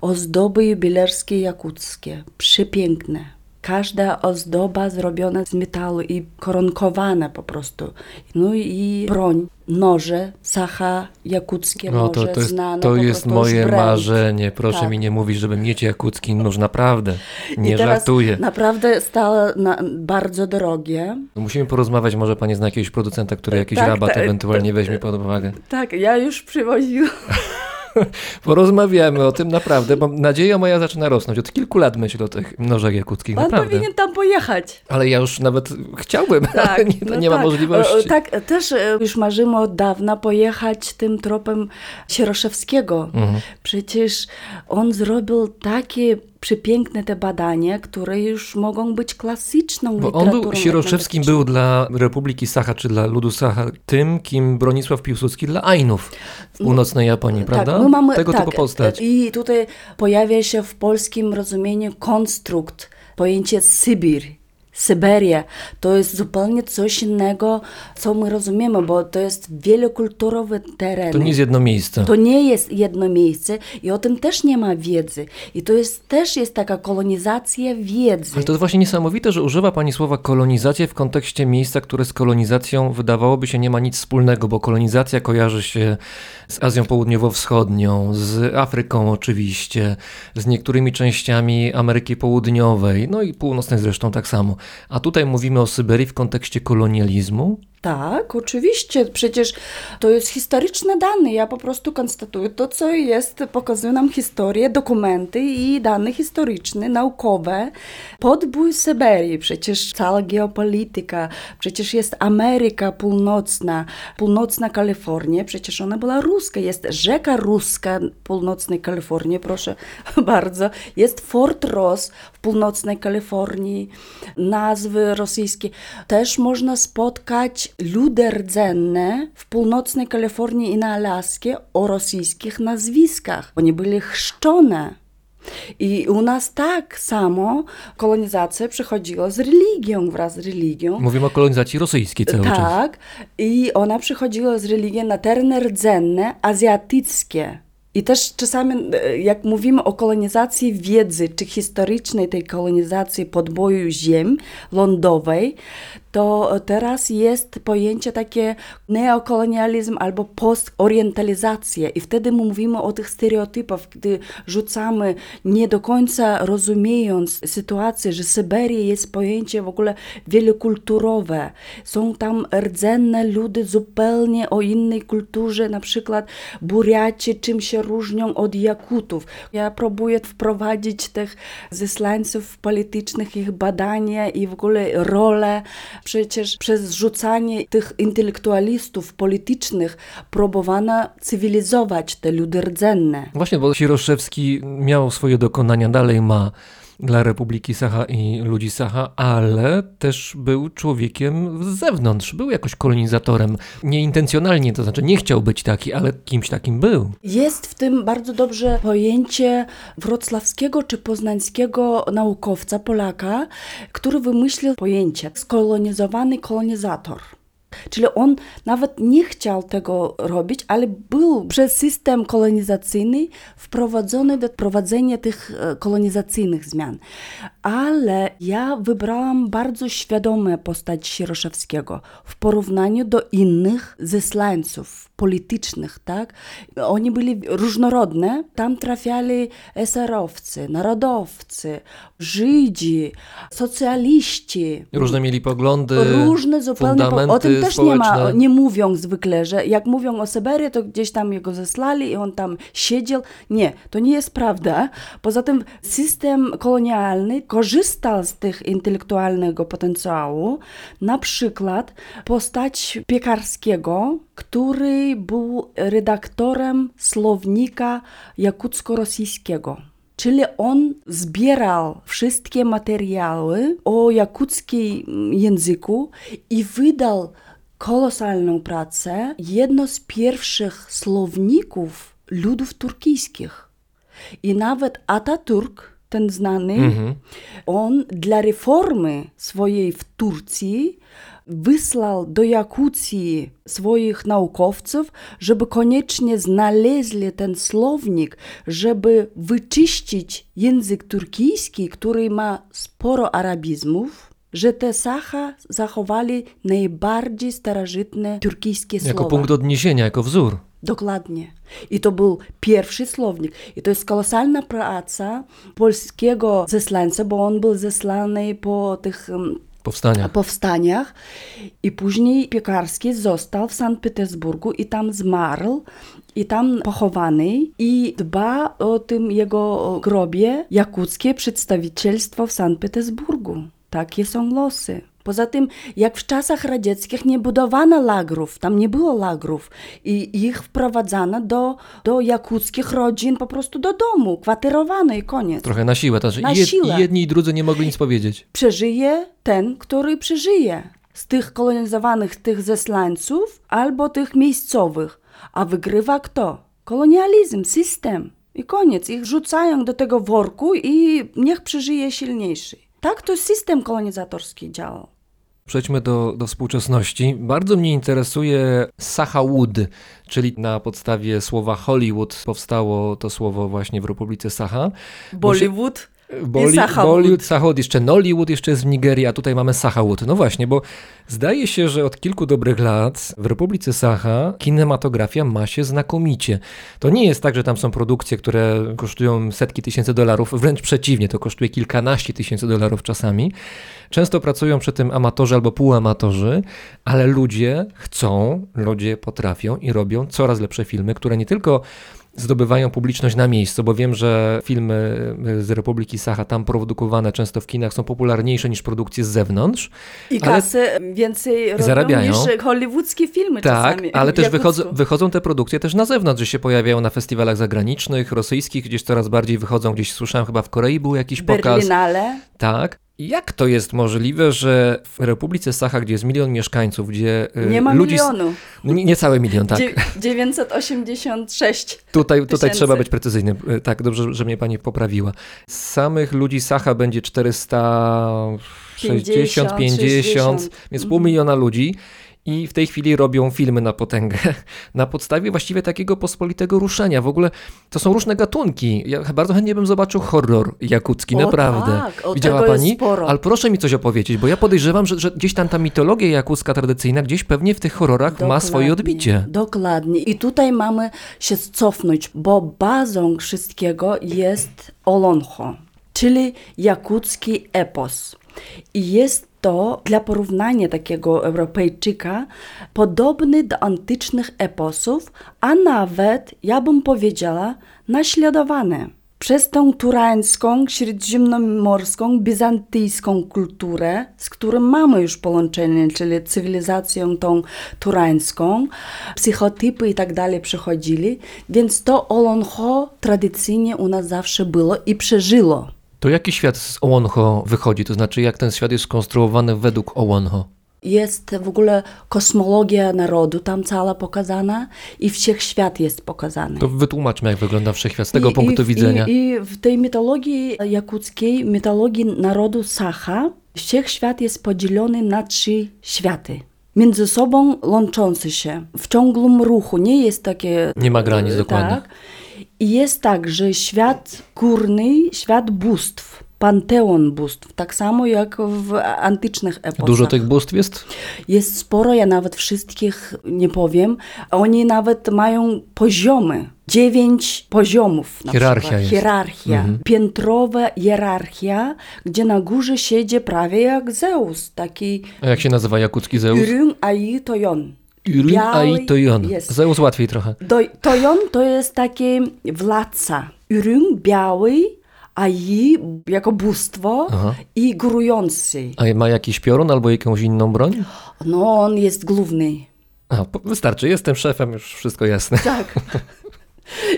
S2: Ozdoby jubilerskie jakuckie, przepiękne. Każda ozdoba zrobiona z metalu i koronkowana po prostu. No i broń, noże, sacha jakuckie
S1: No to, to jest,
S2: znane
S1: to jest moje marzenie. Proszę
S2: Tak.
S1: mi nie mówić, żeby mieć jakucki nóż, naprawdę. Nie
S2: I
S1: żartuję.
S2: naprawdę stało na, bardzo drogie.
S1: Musimy porozmawiać, może pani zna jakiegoś producenta, który jakiś
S2: Tak,
S1: rabat
S2: tak,
S1: ewentualnie weźmie pod uwagę.
S2: Tak, ja już przywoziłam. *laughs* *laughs*
S1: Porozmawiamy o tym naprawdę, bo nadzieja moja zaczyna rosnąć. Od kilku lat myślę o tych nożach jakuckich,
S2: Pan
S1: naprawdę.
S2: powinien tam pojechać.
S1: Ale ja już nawet chciałbym, ale *laughs*
S2: Tak,
S1: nie,
S2: no
S1: nie ma
S2: tak.
S1: możliwości.
S2: E, e, Tak, też e, już marzymy od dawna pojechać tym tropem Sieroszewskiego.
S1: Mhm.
S2: Przecież on zrobił takie przepiękne te badania, które już mogą być klasyczną
S1: Bo on był, Sieroszewskim był dla Republiki Sacha, czy dla ludu Sacha, tym, kim Bronisław Piłsudski dla Ainów w północnej Japonii, prawda?
S2: Tak, my mamy,
S1: Tego
S2: tak,
S1: typu postać.
S2: I tutaj pojawia się w polskim rozumieniu konstrukt, pojęcie Sybir. Syberia to jest zupełnie coś innego, co my rozumiemy, bo to jest wielokulturowy teren.
S1: To nie jest jedno miejsce.
S2: To nie jest jedno miejsce i o tym też nie ma wiedzy. I to jest, też jest taka kolonizacja wiedzy.
S1: Ale to jest właśnie niesamowite, że używa pani słowa kolonizacja w kontekście miejsca, które z kolonizacją wydawałoby się nie ma nic wspólnego, bo kolonizacja kojarzy się z Azją Południowo-Wschodnią, z Afryką oczywiście, z niektórymi częściami Ameryki Południowej, no i północnej zresztą tak samo. A tutaj mówimy o Syberii w kontekście kolonializmu.
S2: Tak, oczywiście. Przecież to jest historyczne dane. Ja po prostu konstatuję to, co jest, pokazują nam historię, dokumenty i dane historyczne, naukowe. Podbój Syberii, przecież cała geopolityka, przecież jest Ameryka Północna, północna Kalifornia, przecież ona była ruska, jest rzeka ruska w północnej Kalifornii, proszę *laughs* bardzo. Jest Fort Ross w północnej Kalifornii, nazwy rosyjskie. Też można spotkać ludy rdzenne w północnej Kalifornii i na Alaskie o rosyjskich nazwiskach. Oni byli chrzczone. I u nas tak samo kolonizacja przychodziła z religią, wraz z religią.
S1: Mówimy o kolonizacji rosyjskiej cały czas.
S2: Tak, i ona przychodziła z religią na tereny rdzenne, azjatyckie. I też czasami, e, jak mówimy o kolonizacji wiedzy, czy historycznej tej kolonizacji podboju ziem lądowej, to teraz jest pojęcie takie neokolonializm albo postorientalizacja. I wtedy my mówimy o tych stereotypach, gdy rzucamy nie do końca rozumiejąc sytuację, że Syberia jest pojęcie w ogóle wielokulturowe. Są tam rdzenne ludy zupełnie o innej kulturze, na przykład Buriaci czym się różnią od Jakutów. Ja próbuję wprowadzić tych zesłańców politycznych, ich badania i w ogóle rolę. Przecież przez zrzucanie tych intelektualistów politycznych próbowano cywilizować te ludy rdzenne.
S1: Właśnie, bo Sieroszewski miał swoje dokonania, dalej ma dla Republiki Sacha i ludzi Sacha, ale też był człowiekiem z zewnątrz, był jakoś kolonizatorem. Nieintencjonalnie, to znaczy nie chciał być taki, ale kimś takim był.
S2: Jest w tym bardzo dobrze pojęcie wrocławskiego czy poznańskiego naukowca, Polaka, który wymyślił pojęcie skolonizowany kolonizator. Czyli on nawet nie chciał tego robić, ale był przez system kolonizacyjny wprowadzony do prowadzenia tych e, kolonizacyjnych zmian. Ale ja wybrałam bardzo świadome postać Sieroszewskiego w porównaniu do innych zesłańców politycznych, tak? Oni byli różnorodne. Tam trafiali eserowcy, narodowcy, Żydzi, socjaliści.
S1: Różne mieli poglądy,
S2: Różne zupełnie. Po, o tym też nie ma, nie mówią zwykle, że jak mówią o Syberii, to gdzieś tam jego zesłali i on tam siedział. Nie, to nie jest prawda. Poza tym system kolonialny korzystał z tych intelektualnego potencjału. Na przykład postać Piekarskiego, który był redaktorem słownika jakucko-rosyjskiego. Czyli on zbierał wszystkie materiały o jakuckim języku i wydał kolosalną pracę, jedno z pierwszych słowników ludów turkijskich. I nawet Ataturk, ten znany,
S1: Mhm.
S2: on dla reformy swojej w Turcji wysłał do Jakucji swoich naukowców, żeby koniecznie znaleźli ten słownik, żeby wyczyścić język turkijski, który ma sporo arabizmów, że te Sacha zachowali najbardziej starożytne turkijskie
S1: Jako
S2: słowa.
S1: punkt odniesienia, jako wzór.
S2: Dokładnie. I to był pierwszy słownik. I to jest kolosalna praca polskiego zesłańca, bo on był zesłany po tych em,
S1: Powstania.
S2: powstaniach. I później Piekarski został w Sankt Petersburgu i tam zmarł. I tam pochowany i dba o tym jego grobie jakuckie przedstawicielstwo w Sankt Petersburgu. Takie są losy. Poza tym, jak w czasach radzieckich nie budowano lagrów, tam nie było lagrów i ich wprowadzano do, do jakuckich rodzin po prostu do domu, kwaterowano i koniec.
S1: Trochę na siłę. To znaczy
S2: Na
S1: i, jed,
S2: siłę.
S1: Jedni i drudzy nie mogli nic powiedzieć.
S2: Przeżyje ten, który przeżyje z tych kolonizowanych tych zesłańców albo tych miejscowych. A wygrywa kto? Kolonializm, system. I koniec. Ich rzucają do tego worku i niech przeżyje silniejszy. Tak to system kolonizatorski działał.
S1: Przejdźmy do, do współczesności. Bardzo mnie interesuje Sahawood, czyli na podstawie słowa Hollywood powstało to słowo właśnie w Republice Saha.
S2: Bollywood.
S1: Boli. Bollywood, Sahawood, jeszcze Nollywood, jeszcze jest w Nigerii, a tutaj mamy Sahawood. No właśnie, bo zdaje się, że od kilku dobrych lat w Republice Saha kinematografia ma się znakomicie. To nie jest tak, że tam są produkcje, które kosztują setki tysięcy dolarów, wręcz przeciwnie, to kosztuje kilkanaście tysięcy dolarów czasami. Często pracują przy tym amatorzy albo półamatorzy, ale ludzie chcą, ludzie potrafią i robią coraz lepsze filmy, które nie tylko zdobywają publiczność na miejscu, bo wiem, że filmy z Republiki Saha tam produkowane często w kinach są popularniejsze niż produkcje z zewnątrz.
S2: I kasy więcej robią
S1: Zarabiają.
S2: niż hollywoodzkie filmy
S1: Tak,
S2: czasami.
S1: ale też wychodzą, wychodzą te produkcje też na zewnątrz, że się pojawiają na festiwalach zagranicznych, rosyjskich, gdzieś coraz bardziej wychodzą, gdzieś słyszałem, chyba w Korei był jakiś pokaz.
S2: Berlinale.
S1: Tak. Jak to jest możliwe, że w Republice Saha, gdzie jest milion mieszkańców, gdzie y,
S2: Nie ma
S1: ludzi...
S2: milionu.
S1: No, nie, nie cały milion, tak.
S2: Dzie- 986.
S1: Tutaj, tutaj
S2: tysięcy.
S1: trzeba być precyzyjnym. Y, Tak, dobrze, że mnie pani poprawiła. Z samych ludzi Saha będzie 460,
S2: 50,
S1: 50,
S2: 60.
S1: więc pół miliona ludzi. I w tej chwili robią filmy na potęgę. *laughs* Na podstawie właściwie takiego pospolitego ruszenia. W ogóle to są różne gatunki. Ja bardzo chętnie bym zobaczył horror jakucki,
S2: O
S1: naprawdę.
S2: tak, o
S1: Widziała pani?
S2: sporo.
S1: Ale proszę mi coś opowiedzieć, bo ja podejrzewam, że, że gdzieś tam ta mitologia jakucka tradycyjna gdzieś pewnie w tych horrorach ma swoje
S2: Dokładnie,
S1: odbicie.
S2: Dokładnie. I tutaj mamy się cofnąć, bo bazą wszystkiego jest Oloncho, czyli jakucki epos. I jest to dla porównania takiego Europejczyka podobny do antycznych eposów, a nawet, ja bym powiedziała, naśladowany przez tą turańską, śródziemnomorską, bizantyjską kulturę, z którą mamy już połączenie, czyli cywilizacją tą turańską, psychotypy i tak dalej przechodzili, więc to Oloncho tradycyjnie u nas zawsze było i przeżyło.
S1: To jaki świat z Ołonho wychodzi? To znaczy, jak ten świat jest skonstruowany według Ołonho?
S2: Jest w ogóle kosmologia narodu tam cała pokazana i wszechświat jest pokazany.
S1: To wytłumaczmy, jak wygląda wszechświat z tego
S2: I-
S1: punktu
S2: i,
S1: widzenia.
S2: I, I w tej mitologii jakuckiej, mitologii narodu Sacha, wszechświat jest podzielony na trzy światy. między sobą łączące się w ciągłym ruchu. Nie jest takie.
S1: Nie ma granic dokładnie.
S2: I jest tak, że świat górny, świat bóstw, panteon bóstw, tak samo jak w antycznych epoczach.
S1: Dużo tych bóstw jest?
S2: Jest sporo, ja nawet wszystkich nie powiem. Oni nawet mają poziomy. Dziewięć poziomów. Na
S1: Hierarchia
S2: przykład.
S1: jest.
S2: Hierarchia. Piętrowa hierarchia, gdzie na górze siedzi prawie jak Zeus, taki
S1: A jak się nazywa jakucki Zeus?
S2: Ürün Ai Toyon. Biały
S1: Ai Toyon.
S2: jest.
S1: Zeus łatwiej trochę.
S2: Do, Toyon to jest taki władca. Ürün biały, Ai jako bóstwo
S1: Aha.
S2: i górujący.
S1: A ma jakiś piorun albo jakąś inną broń?
S2: No, on jest główny.
S1: A, wystarczy, jestem szefem, już wszystko jasne.
S2: Tak. *laughs*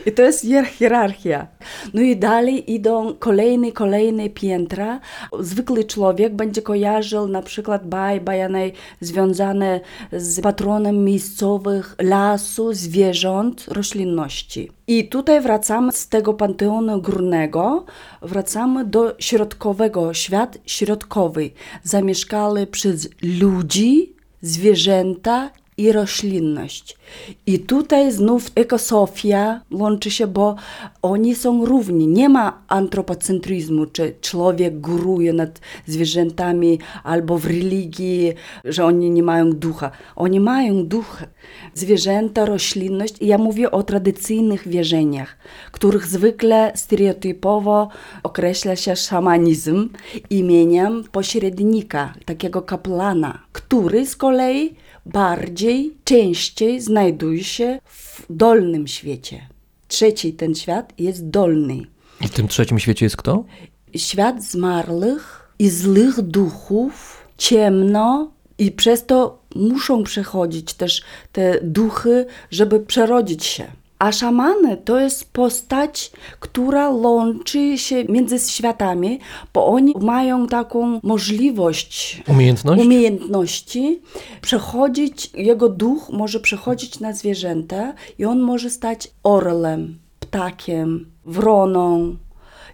S2: I to jest hier- hierarchia. No i dalej idą kolejne, kolejne piętra. Zwykły człowiek będzie kojarzył na przykład baj, bajane związane z patronem miejscowych lasu, zwierząt, roślinności. I tutaj wracamy z tego panteonu górnego, wracamy do środkowego, świat środkowy, zamieszkany przez ludzi, zwierzęta i roślinność. I tutaj znów ekosofia łączy się, bo oni są równi. Nie ma antropocentryzmu, czy człowiek góruje nad zwierzętami, albo w religii, że oni nie mają ducha. Oni mają duch. Zwierzęta, roślinność. I ja mówię o tradycyjnych wierzeniach, których zwykle stereotypowo określa się szamanizm imieniem pośrednika, takiego kaplana, który z kolei bardziej, częściej znajduje się w dolnym świecie. Trzeci ten świat jest dolny.
S1: I w tym trzecim świecie jest kto?
S2: Świat zmarłych i złych duchów, ciemno i przez to muszą przechodzić też te duchy, żeby przerodzić się. A szamany to jest postać, która łączy się między światami, bo oni mają taką możliwość
S1: Umiejętność?
S2: umiejętności przechodzić, jego duch może przechodzić na zwierzęta i on może stać orlem, ptakiem, wroną,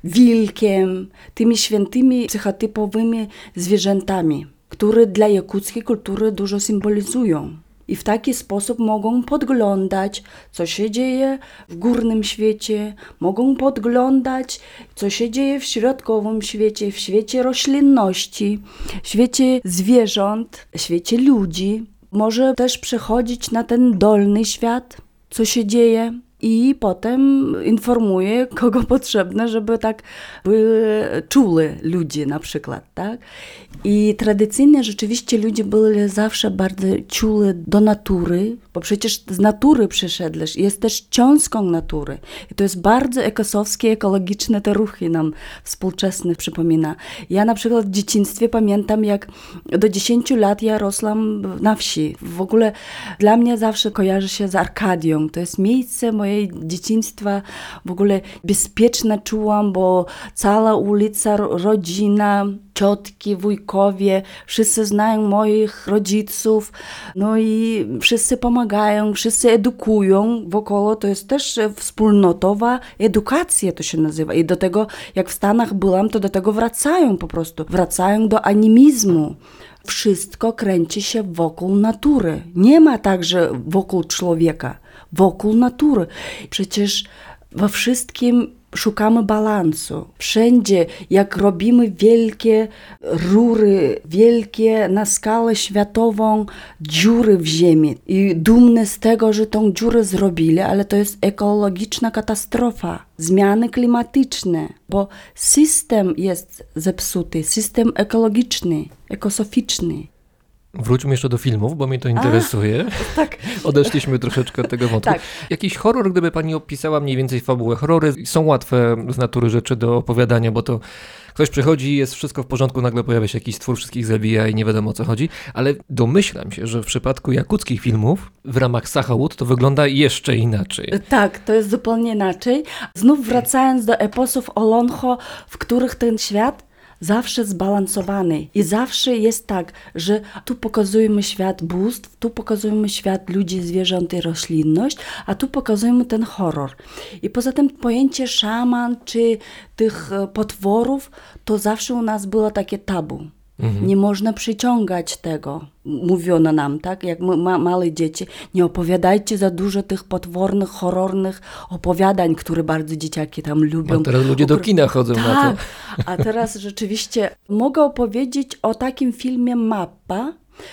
S2: wilkiem, tymi świętymi psychotypowymi zwierzętami, które dla jakuckiej kultury dużo symbolizują. I w taki sposób mogą podglądać, co się dzieje w górnym świecie, mogą podglądać, co się dzieje w środkowym świecie, w świecie roślinności, w świecie zwierząt, w świecie ludzi. Może też przechodzić na ten dolny świat, co się dzieje. I potem informuje, kogo potrzebne, żeby tak były czuli ludzie na przykład, tak? I tradycyjnie rzeczywiście ludzie byli zawsze bardzo czuli do natury, bo przecież z natury przyszedłeś, jest też cząstką natury. I to jest bardzo ekosowskie, ekologiczne te ruchy nam współczesnych przypomina. Ja na przykład w dzieciństwie pamiętam, jak do 10 lat ja rosłam na wsi. W ogóle dla mnie zawsze kojarzy się z Arkadią. To jest miejsce mojej dzieciństwa, w ogóle bezpieczne czułam, bo cała ulica, ro- rodzina, ciotki, wujkowie, wszyscy znają moich rodziców, no i wszyscy pomagają, wszyscy edukują wokoło, to jest też wspólnotowa edukacja to się nazywa. I do tego, jak w Stanach byłam, to do tego wracają po prostu, wracają do animizmu. Wszystko kręci się wokół natury. Nie ma tak, że wokół człowieka, wokół natury. Przecież we wszystkim szukamy balansu. Wszędzie, jak robimy wielkie rury, wielkie na skalę światową dziury w ziemi i dumne z tego, że tą dziurę zrobili, ale to jest ekologiczna katastrofa, zmiany klimatyczne, bo system jest zepsuty, system ekologiczny, ekosoficzny.
S1: Wróćmy jeszcze do filmów, bo mnie to interesuje. *laughs*
S2: Tak.
S1: Odeszliśmy troszeczkę od tego wątku.
S2: Tak.
S1: Jakiś horror, gdyby pani opisała mniej więcej fabułę. Horrory są łatwe z natury rzeczy do opowiadania, bo to ktoś przychodzi, jest wszystko w porządku, nagle pojawia się jakiś stwór, wszystkich zabija i nie wiadomo o co chodzi. Ale domyślam się, że w przypadku jakuckich filmów w ramach Sachałut to wygląda jeszcze inaczej.
S2: Tak, to jest zupełnie inaczej. Znów wracając do eposów Oloncho, w których ten świat zawsze zbalansowany i zawsze jest tak, że tu pokazujemy świat bóstw, tu pokazujemy świat ludzi, zwierząt i roślinność, a tu pokazujemy ten horror. I poza tym pojęcie szaman czy tych e, potworów to zawsze u nas było takie tabu. Nie można przyciągać tego. Mówiono nam, tak? Jak my, ma, małe dzieci, nie opowiadajcie za dużo tych potwornych, horrornych opowiadań, które bardzo dzieciaki tam lubią.
S1: A teraz ludzie do kina chodzą na
S2: tak.
S1: to.
S2: A teraz rzeczywiście mogę opowiedzieć o takim filmie Mappa,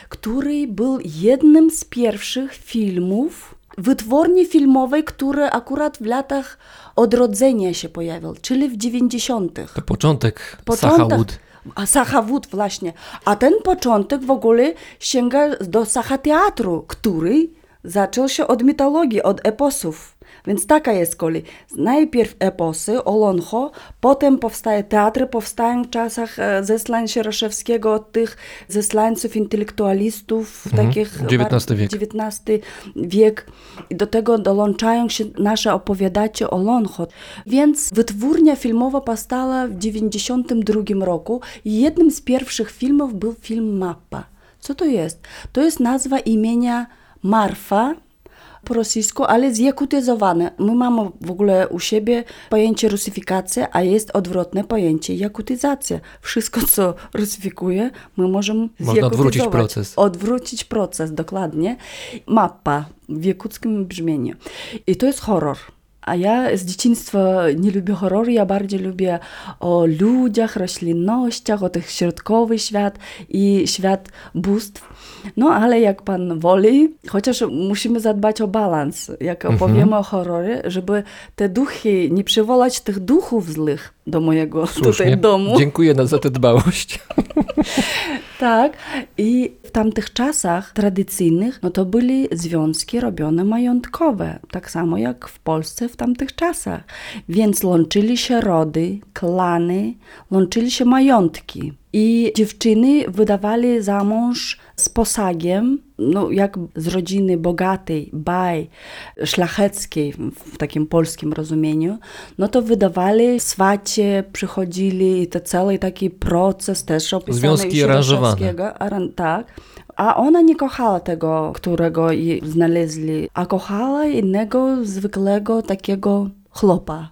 S2: który był jednym z pierwszych filmów wytwórni filmowej, który akurat w latach odrodzenia się pojawił, czyli w 90.
S1: To początek,
S2: Początek-. A Sachawód właśnie. A ten początek w ogóle sięga do Sacha Teatru, który zaczął się od mitologii, od eposów. Więc taka jest kolej. Najpierw eposy, Oloncho, potem powstaje teatry, powstają w czasach e, zeslań Sieraszewskiego, tych zeslańców, intelektualistów, takich...
S1: XIX wiek.
S2: XIX wiek. I do tego dołączają się nasze opowiadacie o Loncho. Więc wytwórnia filmowa powstała w 1992 roku i jednym z pierwszych filmów był film Mappa. Co to jest? To jest nazwa imienia Marfa, po rosyjsku, ale zjakutyzowane. My mamy w ogóle u siebie pojęcie rusyfikacja, a jest odwrotne pojęcie jakutyzacja. Wszystko, co rusyfikuje, my możemy
S1: Można odwrócić proces.
S2: Odwrócić proces, dokładnie. Mappa w jakuckim brzmieniu. I to jest horror. A ja z dzieciństwa nie lubię horroru, ja bardziej lubię o ludziach, roślinnościach, o tych środkowy świat i świat bóstw. No ale jak pan woli, chociaż musimy zadbać o balans, jak opowiemy o horrorze, żeby te duchy, nie przywołać tych duchów złych do mojego
S1: Słusznie.
S2: tutaj domu.
S1: Dziękuję za tę dbałość. *laughs*
S2: Tak. I w tamtych czasach tradycyjnych, no to byli związki robione majątkowe, tak samo jak w Polsce w tamtych czasach. Więc łączyli się rody, klany, łączyli się majątki. I dziewczyny wydawali za mąż z posagiem, no jak z rodziny bogatej, baj, szlacheckiej w takim polskim rozumieniu, no to wydawali swacie, przychodzili i to cały taki proces też opisany
S1: Związki aranżowane.
S2: Tak. A ona nie kochała tego, którego jej znaleźli, a kochała innego zwykłego takiego chłopa.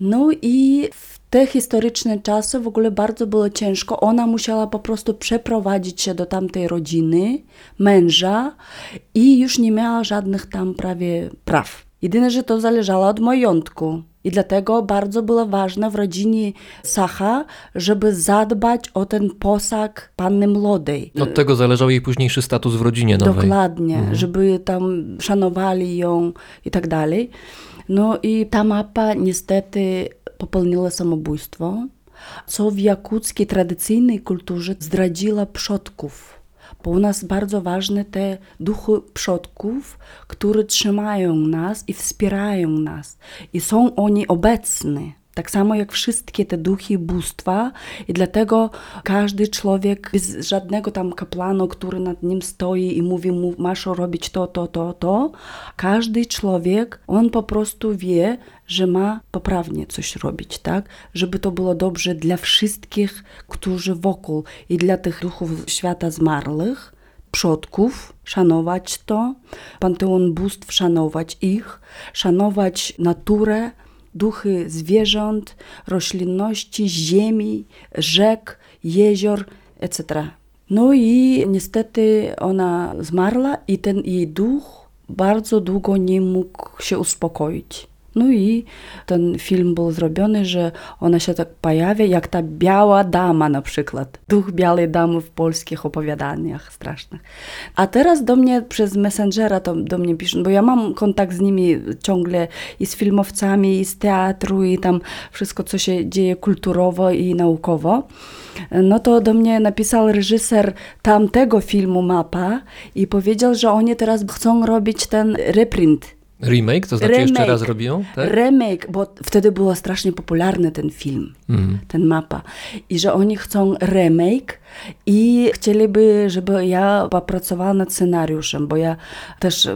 S2: No i w te historyczne czasy w ogóle bardzo było ciężko. Ona musiała po prostu przeprowadzić się do tamtej rodziny, męża i już nie miała żadnych tam prawie praw. Jedyne, że to zależało od majątku. I dlatego bardzo było ważne w rodzinie Sacha, żeby zadbać o ten posag panny młodej.
S1: Od tego zależał jej późniejszy status w rodzinie nowej.
S2: Dokładnie, żeby tam szanowali ją i tak dalej. No i ta mapa niestety popełniła samobójstwo, co w jakuckiej tradycyjnej kulturze zdradziła przodków. Bo u nas bardzo ważne te duchy przodków, które trzymają nas i wspierają nas. I są oni obecni. Tak samo jak wszystkie te duchy i bóstwa, i dlatego każdy człowiek, bez żadnego tam kaplanu, który nad nim stoi i mówi mu, masz robić to, to, to, to, każdy człowiek, on po prostu wie, że ma poprawnie coś robić, tak? Żeby to było dobrze dla wszystkich, którzy wokół i dla tych duchów świata zmarłych, przodków, szanować to, panteon bóstw, szanować ich, szanować naturę, duchy zwierząt, roślinności, ziemi, rzek, jezior, etc. No i niestety ona zmarła i ten jej duch bardzo długo nie mógł się uspokoić. No i ten film był zrobiony, że ona się tak pojawia, jak ta biała dama na przykład. Duch białej damy w polskich opowiadaniach strasznych. A teraz do mnie przez Messengera do mnie piszą, bo ja mam kontakt z nimi ciągle i z filmowcami, i z teatru, i tam wszystko, co się dzieje kulturowo i naukowo. No to do mnie napisał reżyser tamtego filmu Mapa i powiedział, że oni teraz chcą robić ten reprint
S1: Remake, to znaczy jeszcze
S2: Remake.
S1: raz robią? Tak?
S2: Remake, bo wtedy było strasznie popularny ten film,
S1: Mhm.
S2: ten mapa. I że oni chcą remake i chcieliby, żeby ja popracowała nad scenariuszem, bo ja też,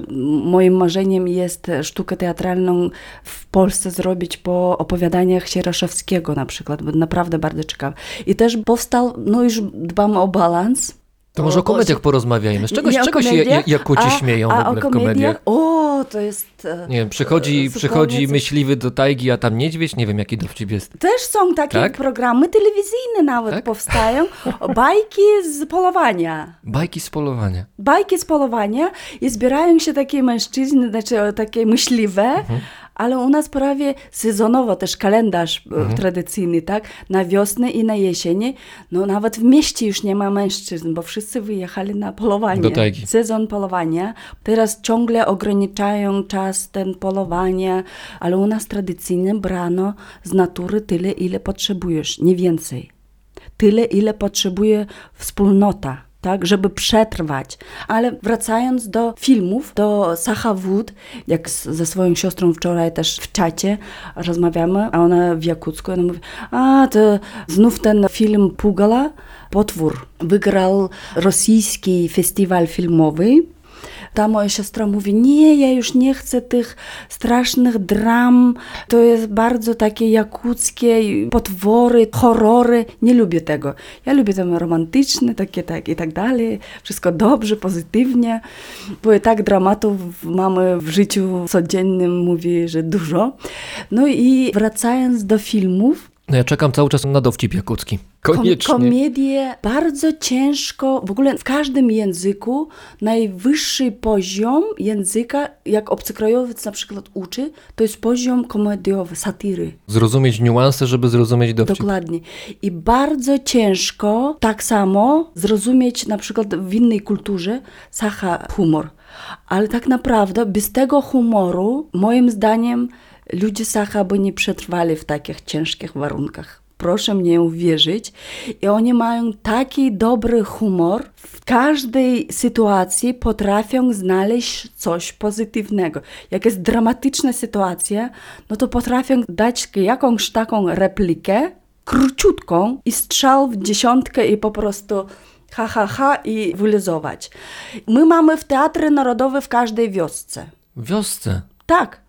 S2: moim marzeniem jest sztukę teatralną w Polsce zrobić po opowiadaniach Sieraszewskiego na przykład, bo naprawdę bardzo ciekawe. I też powstał, no już dbamy o balans,
S1: To może o komediach porozmawiajmy. Z czego, z czego się Jakuci śmieją
S2: a
S1: w ogóle
S2: o
S1: w komediach?
S2: O, to jest... e,
S1: Nie wiem, przychodzi,
S2: e,
S1: przychodzi myśliwy do tajgi, a tam niedźwiedź? Nie wiem, jaki dowcip jest.
S2: Też są takie
S1: Tak?
S2: programy telewizyjne nawet
S1: Tak?
S2: powstają. *laughs* Bajki z polowania.
S1: Bajki z polowania.
S2: Bajki z polowania i zbierają się takie mężczyzny, znaczy takie myśliwe,
S1: Mhm.
S2: Ale u nas prawie sezonowo też kalendarz e,
S1: Mhm.
S2: tradycyjny, tak? Na wiosnę i na jesień. No nawet w mieście już nie ma mężczyzn, bo wszyscy wyjechali na polowanie. Sezon polowania. Teraz ciągle ograniczają czas ten polowania, ale u nas tradycyjnie brano z natury tyle, ile potrzebujesz, nie więcej tyle, ile potrzebuje wspólnota, tak, żeby przetrwać. Ale wracając do filmów, do Sacha Wood, jak z, ze swoją siostrą wczoraj też w czacie rozmawiamy, a ona w Jakucku, ona mówi, a to znów ten film Pugala, Potwór, wygrał rosyjski festiwal filmowy. Ta moja siostra mówi, nie, ja już nie chcę tych strasznych dram, to jest bardzo takie jakuckie, potwory, horrory, nie lubię tego. Ja lubię to romantyczne, takie tak i tak dalej, wszystko dobrze, pozytywnie, bo i tak dramatów mamy w życiu codziennym, mówi, że dużo. No i wracając do filmów,
S1: No ja czekam cały czas na dowcip jakucki.
S2: Kom-
S1: Koniecznie.
S2: komedię bardzo ciężko, w ogóle w każdym języku najwyższy poziom języka, jak obcokrajowiec na przykład uczy, to jest poziom komediowy, satyry.
S1: Zrozumieć niuanse, żeby zrozumieć dowcip.
S2: Dokładnie. I bardzo ciężko tak samo zrozumieć na przykład w innej kulturze sacha humor. Ale tak naprawdę bez tego humoru, moim zdaniem, ludzie sacha by nie przetrwali w takich ciężkich warunkach. Proszę mnie uwierzyć. I oni mają taki dobry humor. W każdej sytuacji potrafią znaleźć coś pozytywnego. Jak jest dramatyczna sytuacja, no to potrafią dać jakąś taką replikę, króciutką i strzał w dziesiątkę i po prostu ha, ha, ha i wylizować. My mamy w Teatrze Narodowym w każdej wiosce.
S1: Wiosce.
S2: Tak.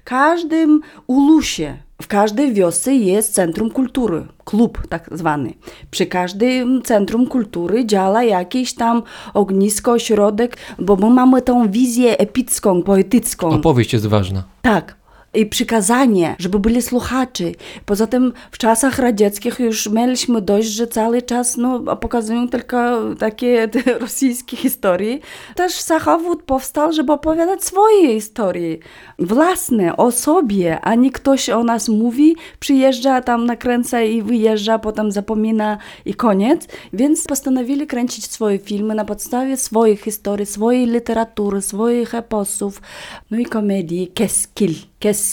S2: W każdym ulusie, w każdej wiosce jest centrum kultury, klub tak zwany. Przy każdym centrum kultury działa jakieś tam ognisko, ośrodek, bo my mamy tą wizję epicką, poetycką.
S1: Opowieść jest ważna.
S2: Tak. I przykazanie, żeby byli słuchacze. Poza tym w czasach radzieckich już mieliśmy dość, że cały czas no, pokazują tylko takie *laughs* rosyjskie historie. Też Sachowód powstał, żeby opowiadać swoje historie, własne, o sobie, a nie ktoś o nas mówi, przyjeżdża tam, nakręca i wyjeżdża, potem zapomina i koniec. Więc postanowili kręcić swoje filmy na podstawie swoich historii, swojej literatury, swoich eposów, no i komedii Keskil. Keskil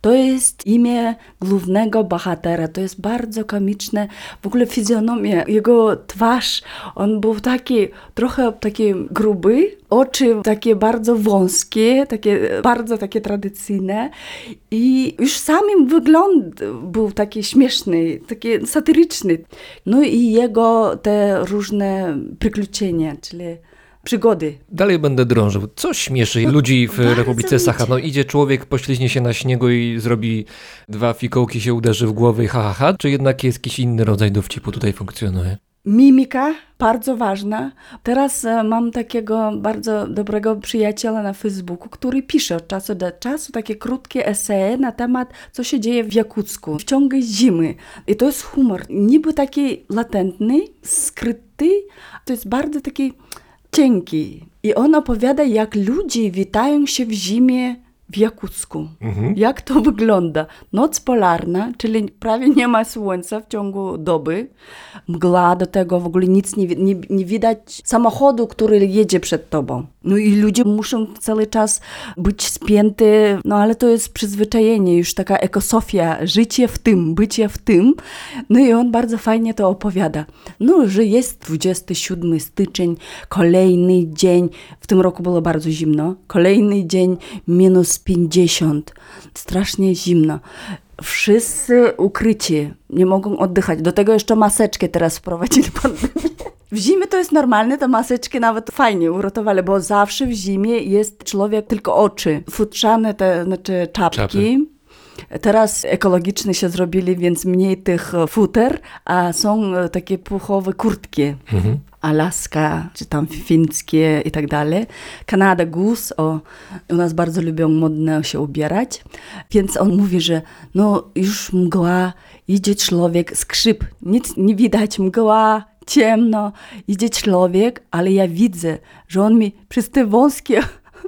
S2: To jest imię głównego bohatera. To jest bardzo komiczne. W ogóle fizjonomia, jego twarz, on był taki, trochę taki gruby, oczy takie bardzo wąskie, takie bardzo takie tradycyjne i już samym wygląd był taki śmieszny, taki satyryczny. No i jego te różne przyключenia, czyli przygody.
S1: Dalej będę drążył. Co śmieszy ludzi w Republice. Sacha? No idzie człowiek, pośliźnie się na śniegu i zrobi dwa fikołki, się uderzy w głowę i ha, ha, ha? Czy jednak jest jakiś inny rodzaj dowcipu tutaj funkcjonuje?
S2: Mimika, bardzo ważna. Teraz e, mam takiego bardzo dobrego przyjaciela na Facebooku, który pisze od czasu do czasu takie krótkie esee na temat, co się dzieje w Jakucku w ciągu zimy. I to jest humor, niby taki latentny, skryty, to jest bardzo taki I on opowiada, jak ludzie witają się w zimie w Jakucku. Jak to wygląda? Noc polarna, czyli prawie nie ma słońca w ciągu doby. Mgła do tego, w ogóle nic nie, nie, nie widać samochodu, który jedzie przed tobą. No i ludzie muszą cały czas być spięty, no ale to jest przyzwyczajenie, już taka ekosofia, życie w tym, bycie w tym. No i on bardzo fajnie to opowiada. No, że jest 27 styczeń, kolejny dzień, w tym roku było bardzo zimno, kolejny dzień minus 50, strasznie zimno. Wszyscy ukryci, nie mogą oddychać. Do tego jeszcze maseczkę teraz wprowadzili *laughs* pandemię. W zimie to jest normalne, te maseczki nawet fajnie uratowali, bo zawsze w zimie jest człowiek tylko oczy, futrzane te znaczy czapki.
S1: Czapy.
S2: Teraz ekologiczne się zrobili, więc mniej tych e, futer, a są e, takie puchowe kurtki. Alaska, czy tam fińskie i tak dalej. Kanada Goose, o, u nas bardzo lubią modne się ubierać. Więc on mówi, że no już mgła, idzie człowiek, skrzyp, nic nie widać, mgła, ciemno, idzie człowiek, ale ja widzę, że on mi przez te wąskie,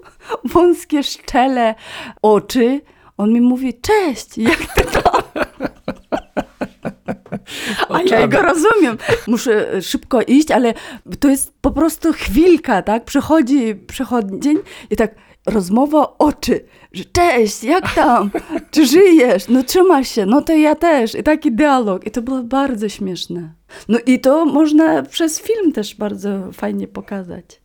S2: *laughs* wąskie szczele oczy, on mi mówi, cześć, jak ty tam? *laughs* A ja go rozumiem. Muszę e, szybko iść, ale to jest po prostu chwilka, tak? Przychodzi przechodzień i tak rozmowa oczy, że cześć, jak tam? Czy żyjesz? No trzymasz się? No to ja też. I taki dialog. I to było bardzo śmieszne. No i to można przez film też bardzo fajnie pokazać.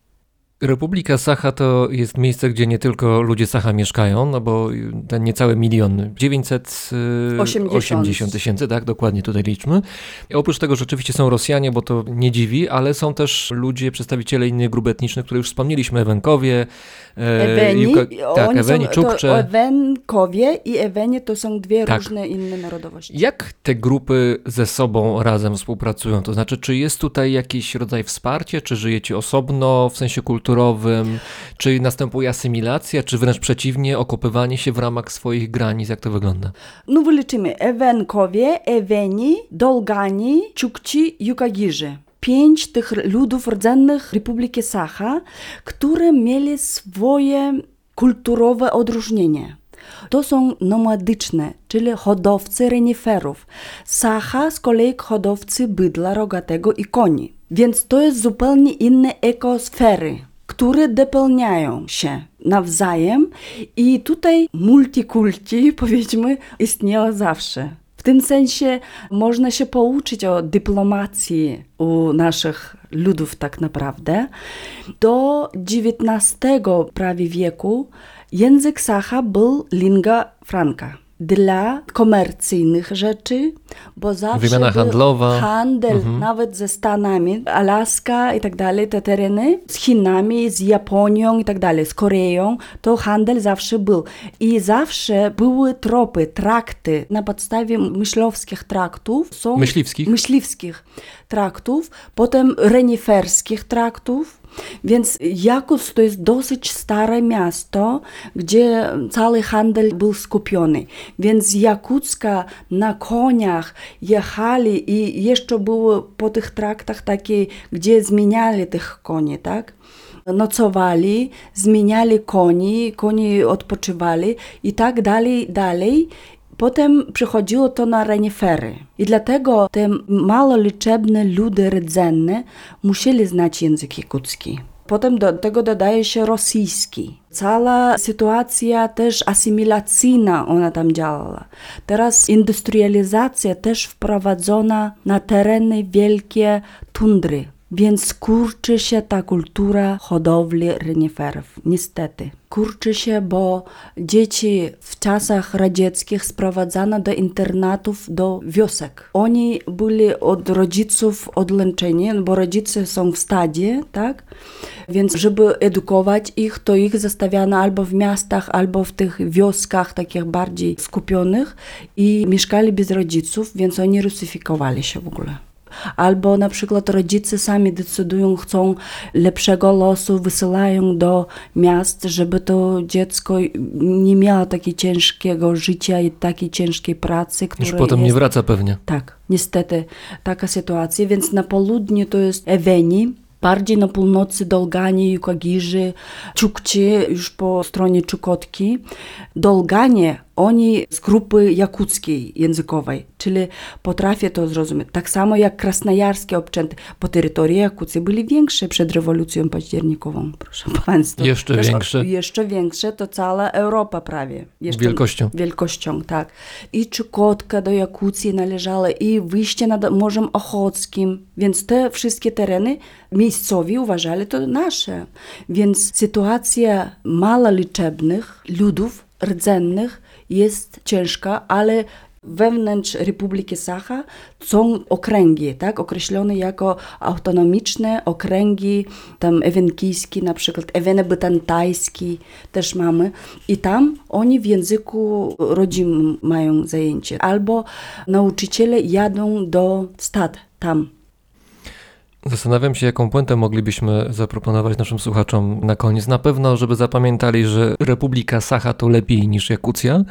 S1: Republika Sacha to jest miejsce, gdzie nie tylko ludzie Sacha mieszkają, no bo ten niecały milion, 980 tysięcy, tak, dokładnie tutaj liczmy. I oprócz tego rzeczywiście są Rosjanie, bo to nie dziwi, ale są też ludzie, przedstawiciele innych grup etnicznych, które już wspomnieliśmy, Ewenkowie, e,
S2: Eweni,
S1: Juka- tak,
S2: oni
S1: Eweni,
S2: są,
S1: Czukcze.
S2: Ewenkowie i Ewenie to są dwie
S1: Tak.
S2: różne inne narodowości.
S1: Jak te grupy ze sobą razem współpracują? To znaczy, czy jest tutaj jakiś rodzaj wsparcia, czy żyjecie osobno w sensie kulturowym, czy następuje asymilacja, czy wręcz przeciwnie, okopywanie się w ramach swoich granic? Jak to wygląda?
S2: No wyliczymy Ewenkowie, Eweni, Dolgani, Czukci, Jukagirzy. Pięć tych ludów rdzennych Republiki Sacha, które mieli swoje kulturowe odróżnienie. To są nomadyczne, czyli hodowcy reniferów. Sacha z kolei hodowcy bydla rogatego i koni. Więc to jest zupełnie inne ekosfery, które dopełniają się nawzajem i tutaj multikulti, *laughs* powiedzmy, istniało zawsze. W tym sensie można się pouczyć o dyplomacji u naszych ludów tak naprawdę. Do XIX prawie wieku język Sacha był lingua franca dla komercyjnych rzeczy, bo zawsze
S1: Wymiana
S2: był
S1: handlowa.
S2: handel nawet ze Stanami, Alaska i tak dalej, te tereny, z Chinami, z Japonią i tak dalej, z Koreą, to handel zawsze był. I zawsze były tropy, trakty na podstawie myślowskich traktów. Są
S1: Myśliwskich?
S2: myśliwskich traktów, potem reniferskich traktów. Więc Jakutsk to jest dosyć stare miasto, gdzie cały handel był skupiony. Więc z Jakucka na koniach jechali i jeszcze były po tych traktach takie, gdzie zmieniali tych koni, tak? Nocowali, zmieniali koni, koni odpoczywali i tak dalej, dalej. Potem przychodziło to na renifery. I dlatego te maloliczebne ludy rdzenne musieli znać język jakucki. Potem do tego dodaje się rosyjski. Cała sytuacja też asymilacyjna ona tam działała. Teraz industrializacja też wprowadzona na tereny wielkie tundry. Więc kurczy się ta kultura hodowli reniferów, niestety. Kurczy się, bo dzieci w czasach radzieckich sprowadzano do internatów, do wiosek. Oni byli od rodziców odłączeni, bo rodzice są w stadzie, tak? Więc żeby edukować ich, to ich zostawiano albo w miastach, albo w tych wioskach takich bardziej skupionych i mieszkali bez rodziców, więc oni rusyfikowali się w ogóle. Albo na przykład rodzice sami decydują, chcą lepszego losu, wysyłają do miast, żeby to dziecko nie miało takiego ciężkiego życia i takiej ciężkiej pracy,
S1: Już potem nie
S2: jest...
S1: wraca pewnie.
S2: Tak, niestety taka sytuacja, więc na południu to jest Eweni, bardziej na północy Dolgani, Jukagirzy, Czukci, już po stronie Czukotki. Dolganie, oni z grupy jakuckiej językowej, czyli potrafię to zrozumieć. Tak samo jak krasnojarskie obczęty, bo terytoria Jakucji byli większe przed rewolucją październikową, proszę Państwa.
S1: Jeszcze większe.
S2: Jeszcze większe, to cała Europa prawie. Jeszcze
S1: Wielkością.
S2: Wielkością, tak. I Czukotka do Jakucji należała, i wyjście nad Morzem Ochockim, więc te wszystkie tereny miejscowi uważali to nasze. Więc sytuacja maloliczebnych ludów rdzennych jest ciężka, ale wewnątrz Republiki Sacha są okręgi, tak, określone jako autonomiczne okręgi, tam ewenkijski na przykład, ewenebytantajski też mamy i tam oni w języku rodzimym mają zajęcie, albo nauczyciele jadą do stad tam.
S1: Zastanawiam się, jaką puentę moglibyśmy zaproponować naszym słuchaczom na koniec. Na pewno, żeby zapamiętali, że Republika Sacha to lepiej niż Jakucja.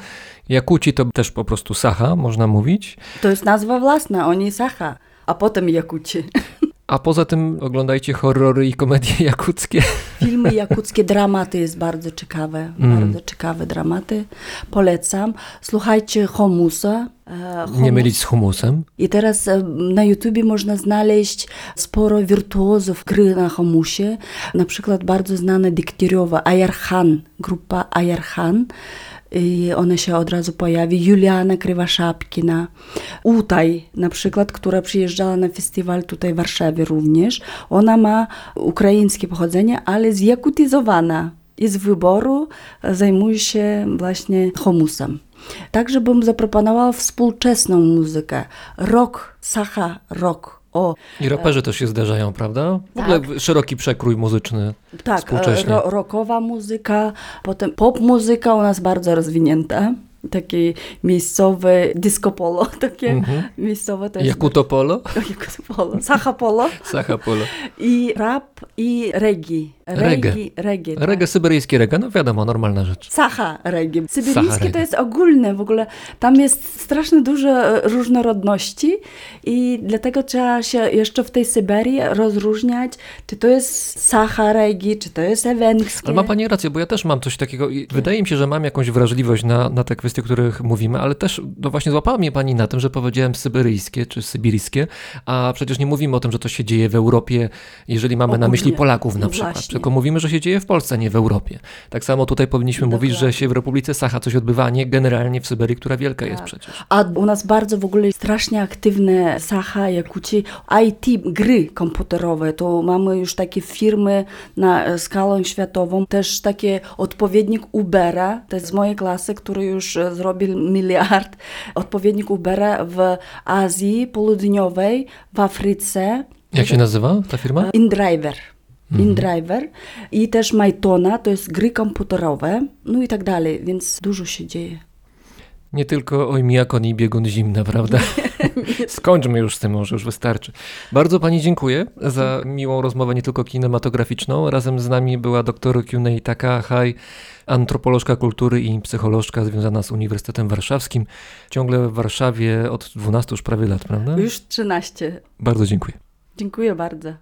S1: Jakuci to też po prostu Sacha, można mówić.
S2: To jest nazwa własna, oni Sacha, a potem Jakuci. *laughs*
S1: A poza tym oglądajcie horrory i komedie *laughs* jakuckie.
S2: Filmy jakuckie, dramaty jest bardzo ciekawe,
S1: Mm.
S2: bardzo ciekawe dramaty. Polecam. Słuchajcie Homusa. e,
S1: Nie
S2: Homus-
S1: mylić z humusem.
S2: I teraz e, na YouTubie można znaleźć sporo wirtuozów gry na homusie. Na przykład bardzo znana Dykteriowa, Ayarhan, grupa Ayarhan. I ona się od razu pojawi. Juliana Krywaszapkina. Utaj na przykład, która przyjeżdżała na festiwal tutaj w Warszawie również. Ona ma ukraińskie pochodzenie, ale zjakutyzowana. I z wyboru zajmuje się właśnie homusem. Także bym zaproponowała współczesną muzykę. Rock, sacha rock. O,
S1: I raperzy też się zdarzają, prawda? W ogóle szeroki przekrój muzyczny.
S2: tak,
S1: Współcześnie.
S2: ro, rockowa muzyka, potem pop muzyka u nas bardzo rozwinięta. Takie miejscowe disco polo, *laughs* takie
S1: Mhm.
S2: miejscowe jest...
S1: Jakuto Polo? *laughs*
S2: Jakuto polo, sacha polo. *laughs*
S1: Sacha Polo.
S2: I rap i reggae.
S1: Reggae.
S2: Reggae, reggae, tak.
S1: Reggae, syberyjskie reggae, no wiadomo, normalna rzecz.
S2: Sacha reggae.
S1: Sacha reggae.
S2: to jest ogólne w ogóle. Tam jest strasznie dużo e, różnorodności i dlatego trzeba się jeszcze w tej Syberii rozróżniać, czy to jest Sacha reggae, czy to jest ewenckie.
S1: Ale ma Pani rację, bo ja też mam coś takiego i wydaje mi się, że mam jakąś wrażliwość na, na te kwestie, o których mówimy, ale też no właśnie złapała mnie Pani na tym, że powiedziałem syberyjskie czy sybiriskie, a przecież nie mówimy o tym, że to się dzieje w Europie, jeżeli mamy na
S2: Ogólnie.
S1: myśli Polaków na
S2: No
S1: przykład,
S2: właśnie.
S1: tylko mówimy, że się dzieje w Polsce, nie w Europie. Tak samo tutaj powinniśmy mówić, że się w Republice Sacha coś odbywa, a nie generalnie w Syberii, która wielka jest
S2: Tak.
S1: przecież.
S2: A u nas bardzo w ogóle strasznie aktywne Sacha, Jakuci, IT, gry komputerowe. To mamy już takie firmy na e, skalę światową. Też takie odpowiednik Ubera, to jest z mojej klasy, który już zrobił miliard. Odpowiednik Ubera w Azji Południowej, w Afryce.
S1: Jak się nazywa ta firma?
S2: InDriver.
S1: Mhm.
S2: InDriver i też Mytona, to jest gry komputerowe, no i tak dalej, więc dużo się dzieje.
S1: Nie tylko Ojmiakon i biegun zimna, prawda? *laughs* Skończmy już z tym, może już wystarczy. Bardzo Pani dziękuję za miłą rozmowę, nie tylko kinematograficzną. Razem z nami była dr Kyunei Takahai, antropolożka kultury i psycholożka związana z Uniwersytetem Warszawskim. Ciągle w Warszawie od 12 już prawie lat, prawda?
S2: Już 13.
S1: Bardzo dziękuję.
S2: Dziękuję bardzo.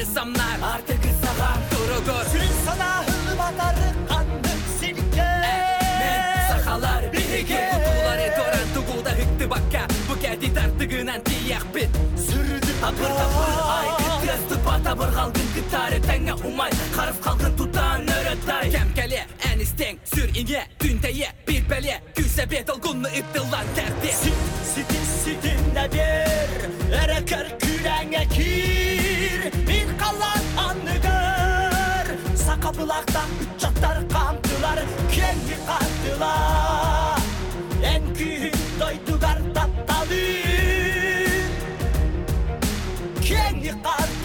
S4: sanırsamlar
S5: Artık ısalar durudur Sürün sana hırlım
S4: atarım kandı silke Ekmek sakalar bir iki Tutuları doran tuğulda hıktı bakka.
S5: Bu
S4: geldi tartıgınan tiyak bit Sürdü tapır tapır ay Biraz tıpa tapır kalgın gıtare Tenge umay. Karıf kalgın tutan öğretay Kemkeli enisten sür inye Dünteye bir
S5: belye. Güse bedel gunlu ıttılan terdi Sit sitin sitin nedir Erekar kürenge kim yalan anıdır. Sakapılaktan çatlar kandılar. Kendi kandılar. En kühün doydugar
S4: tattalıyım Kendi kandılar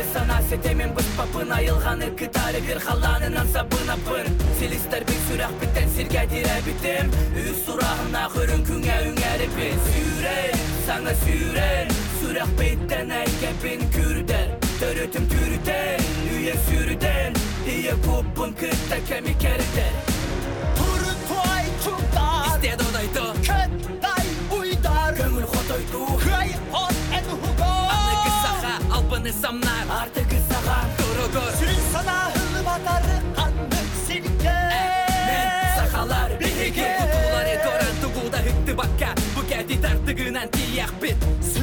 S4: сана сетемен біз папын айылғаны кытары бір қаланынан сабына пын Селистер бек сүрақ біттен сирге дире бітім Үз сұрағына хүрін күңе үңәрі бін Сүйрен, саңа сүйрен Сүрақ беттен әйге бін күрдер Төрөтім түрден, үйе сүрден Ие көппін кытта кәмі кәрдер
S5: Құрытой чуктар
S4: Істеді sanırsamlar Artık sağa
S5: doğru dur Sürün sana hılım atarı
S4: anlık sinke Sakalar bir hikaye. hiki Tutuları doran tuğuda hüktü bakka. Bu
S5: geldi
S4: tartıgınan tiyak bit. Sürün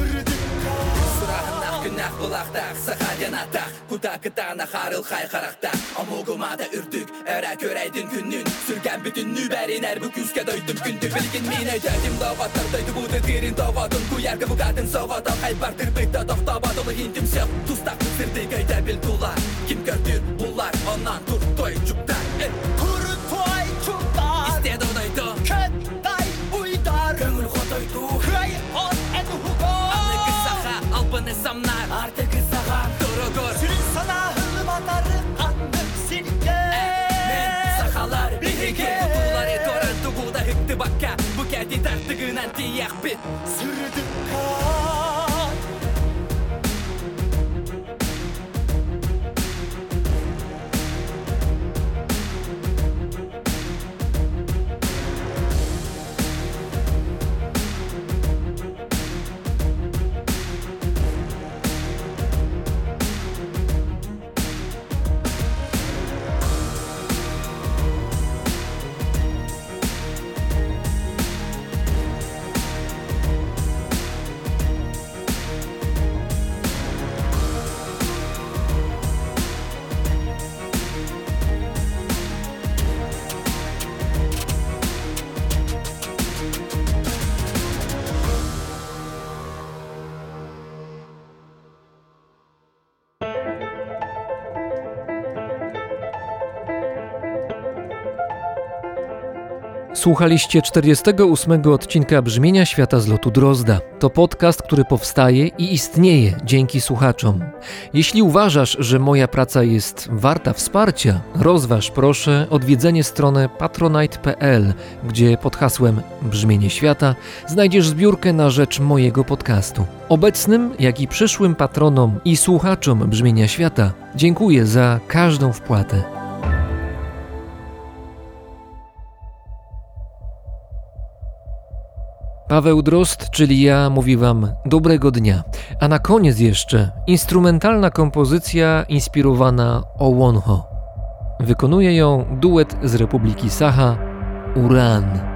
S4: bulaqdaq Saxaryan ataq Qudaqıdana xarıl xayxaraqda Amuqumada ürdük Ərə görəydin günün Sürgən bütün nübəriner Bu küzgə döydüm gündü Bilgin minə gəldim davatar Döydü bu dedirin davadım Bu yerdə bu qadın savadam Xəlbardır beydə doxta Badılı hindim sel Tustaq bitirdi göydə bil dular Kim gördür bunlar Ondan dur toy çubda
S5: Kuru toy çubda
S4: İstəyədə odaydı
S5: Köt day uydar
S4: Gönül xodaydı
S5: Hıy on en hugo
S4: Anı qısaxa Albanı samna Hemen DRB
S5: Sürüdüm kar
S1: Słuchaliście 48 odcinka Brzmienia Świata z lotu Drozda. To podcast, który powstaje i istnieje dzięki słuchaczom. Jeśli uważasz, że moja praca jest warta wsparcia, rozważ proszę odwiedzenie strony patronite.pl, gdzie pod hasłem Brzmienie Świata znajdziesz zbiórkę na rzecz mojego podcastu. Obecnym, jak i przyszłym patronom i słuchaczom Brzmienia Świata dziękuję za każdą wpłatę. Paweł Drozd, czyli ja, mówi Wam dobrego dnia. A na koniec jeszcze instrumentalna kompozycja inspirowana Ołonho. Wykonuje ją duet z Republiki Saha Uran.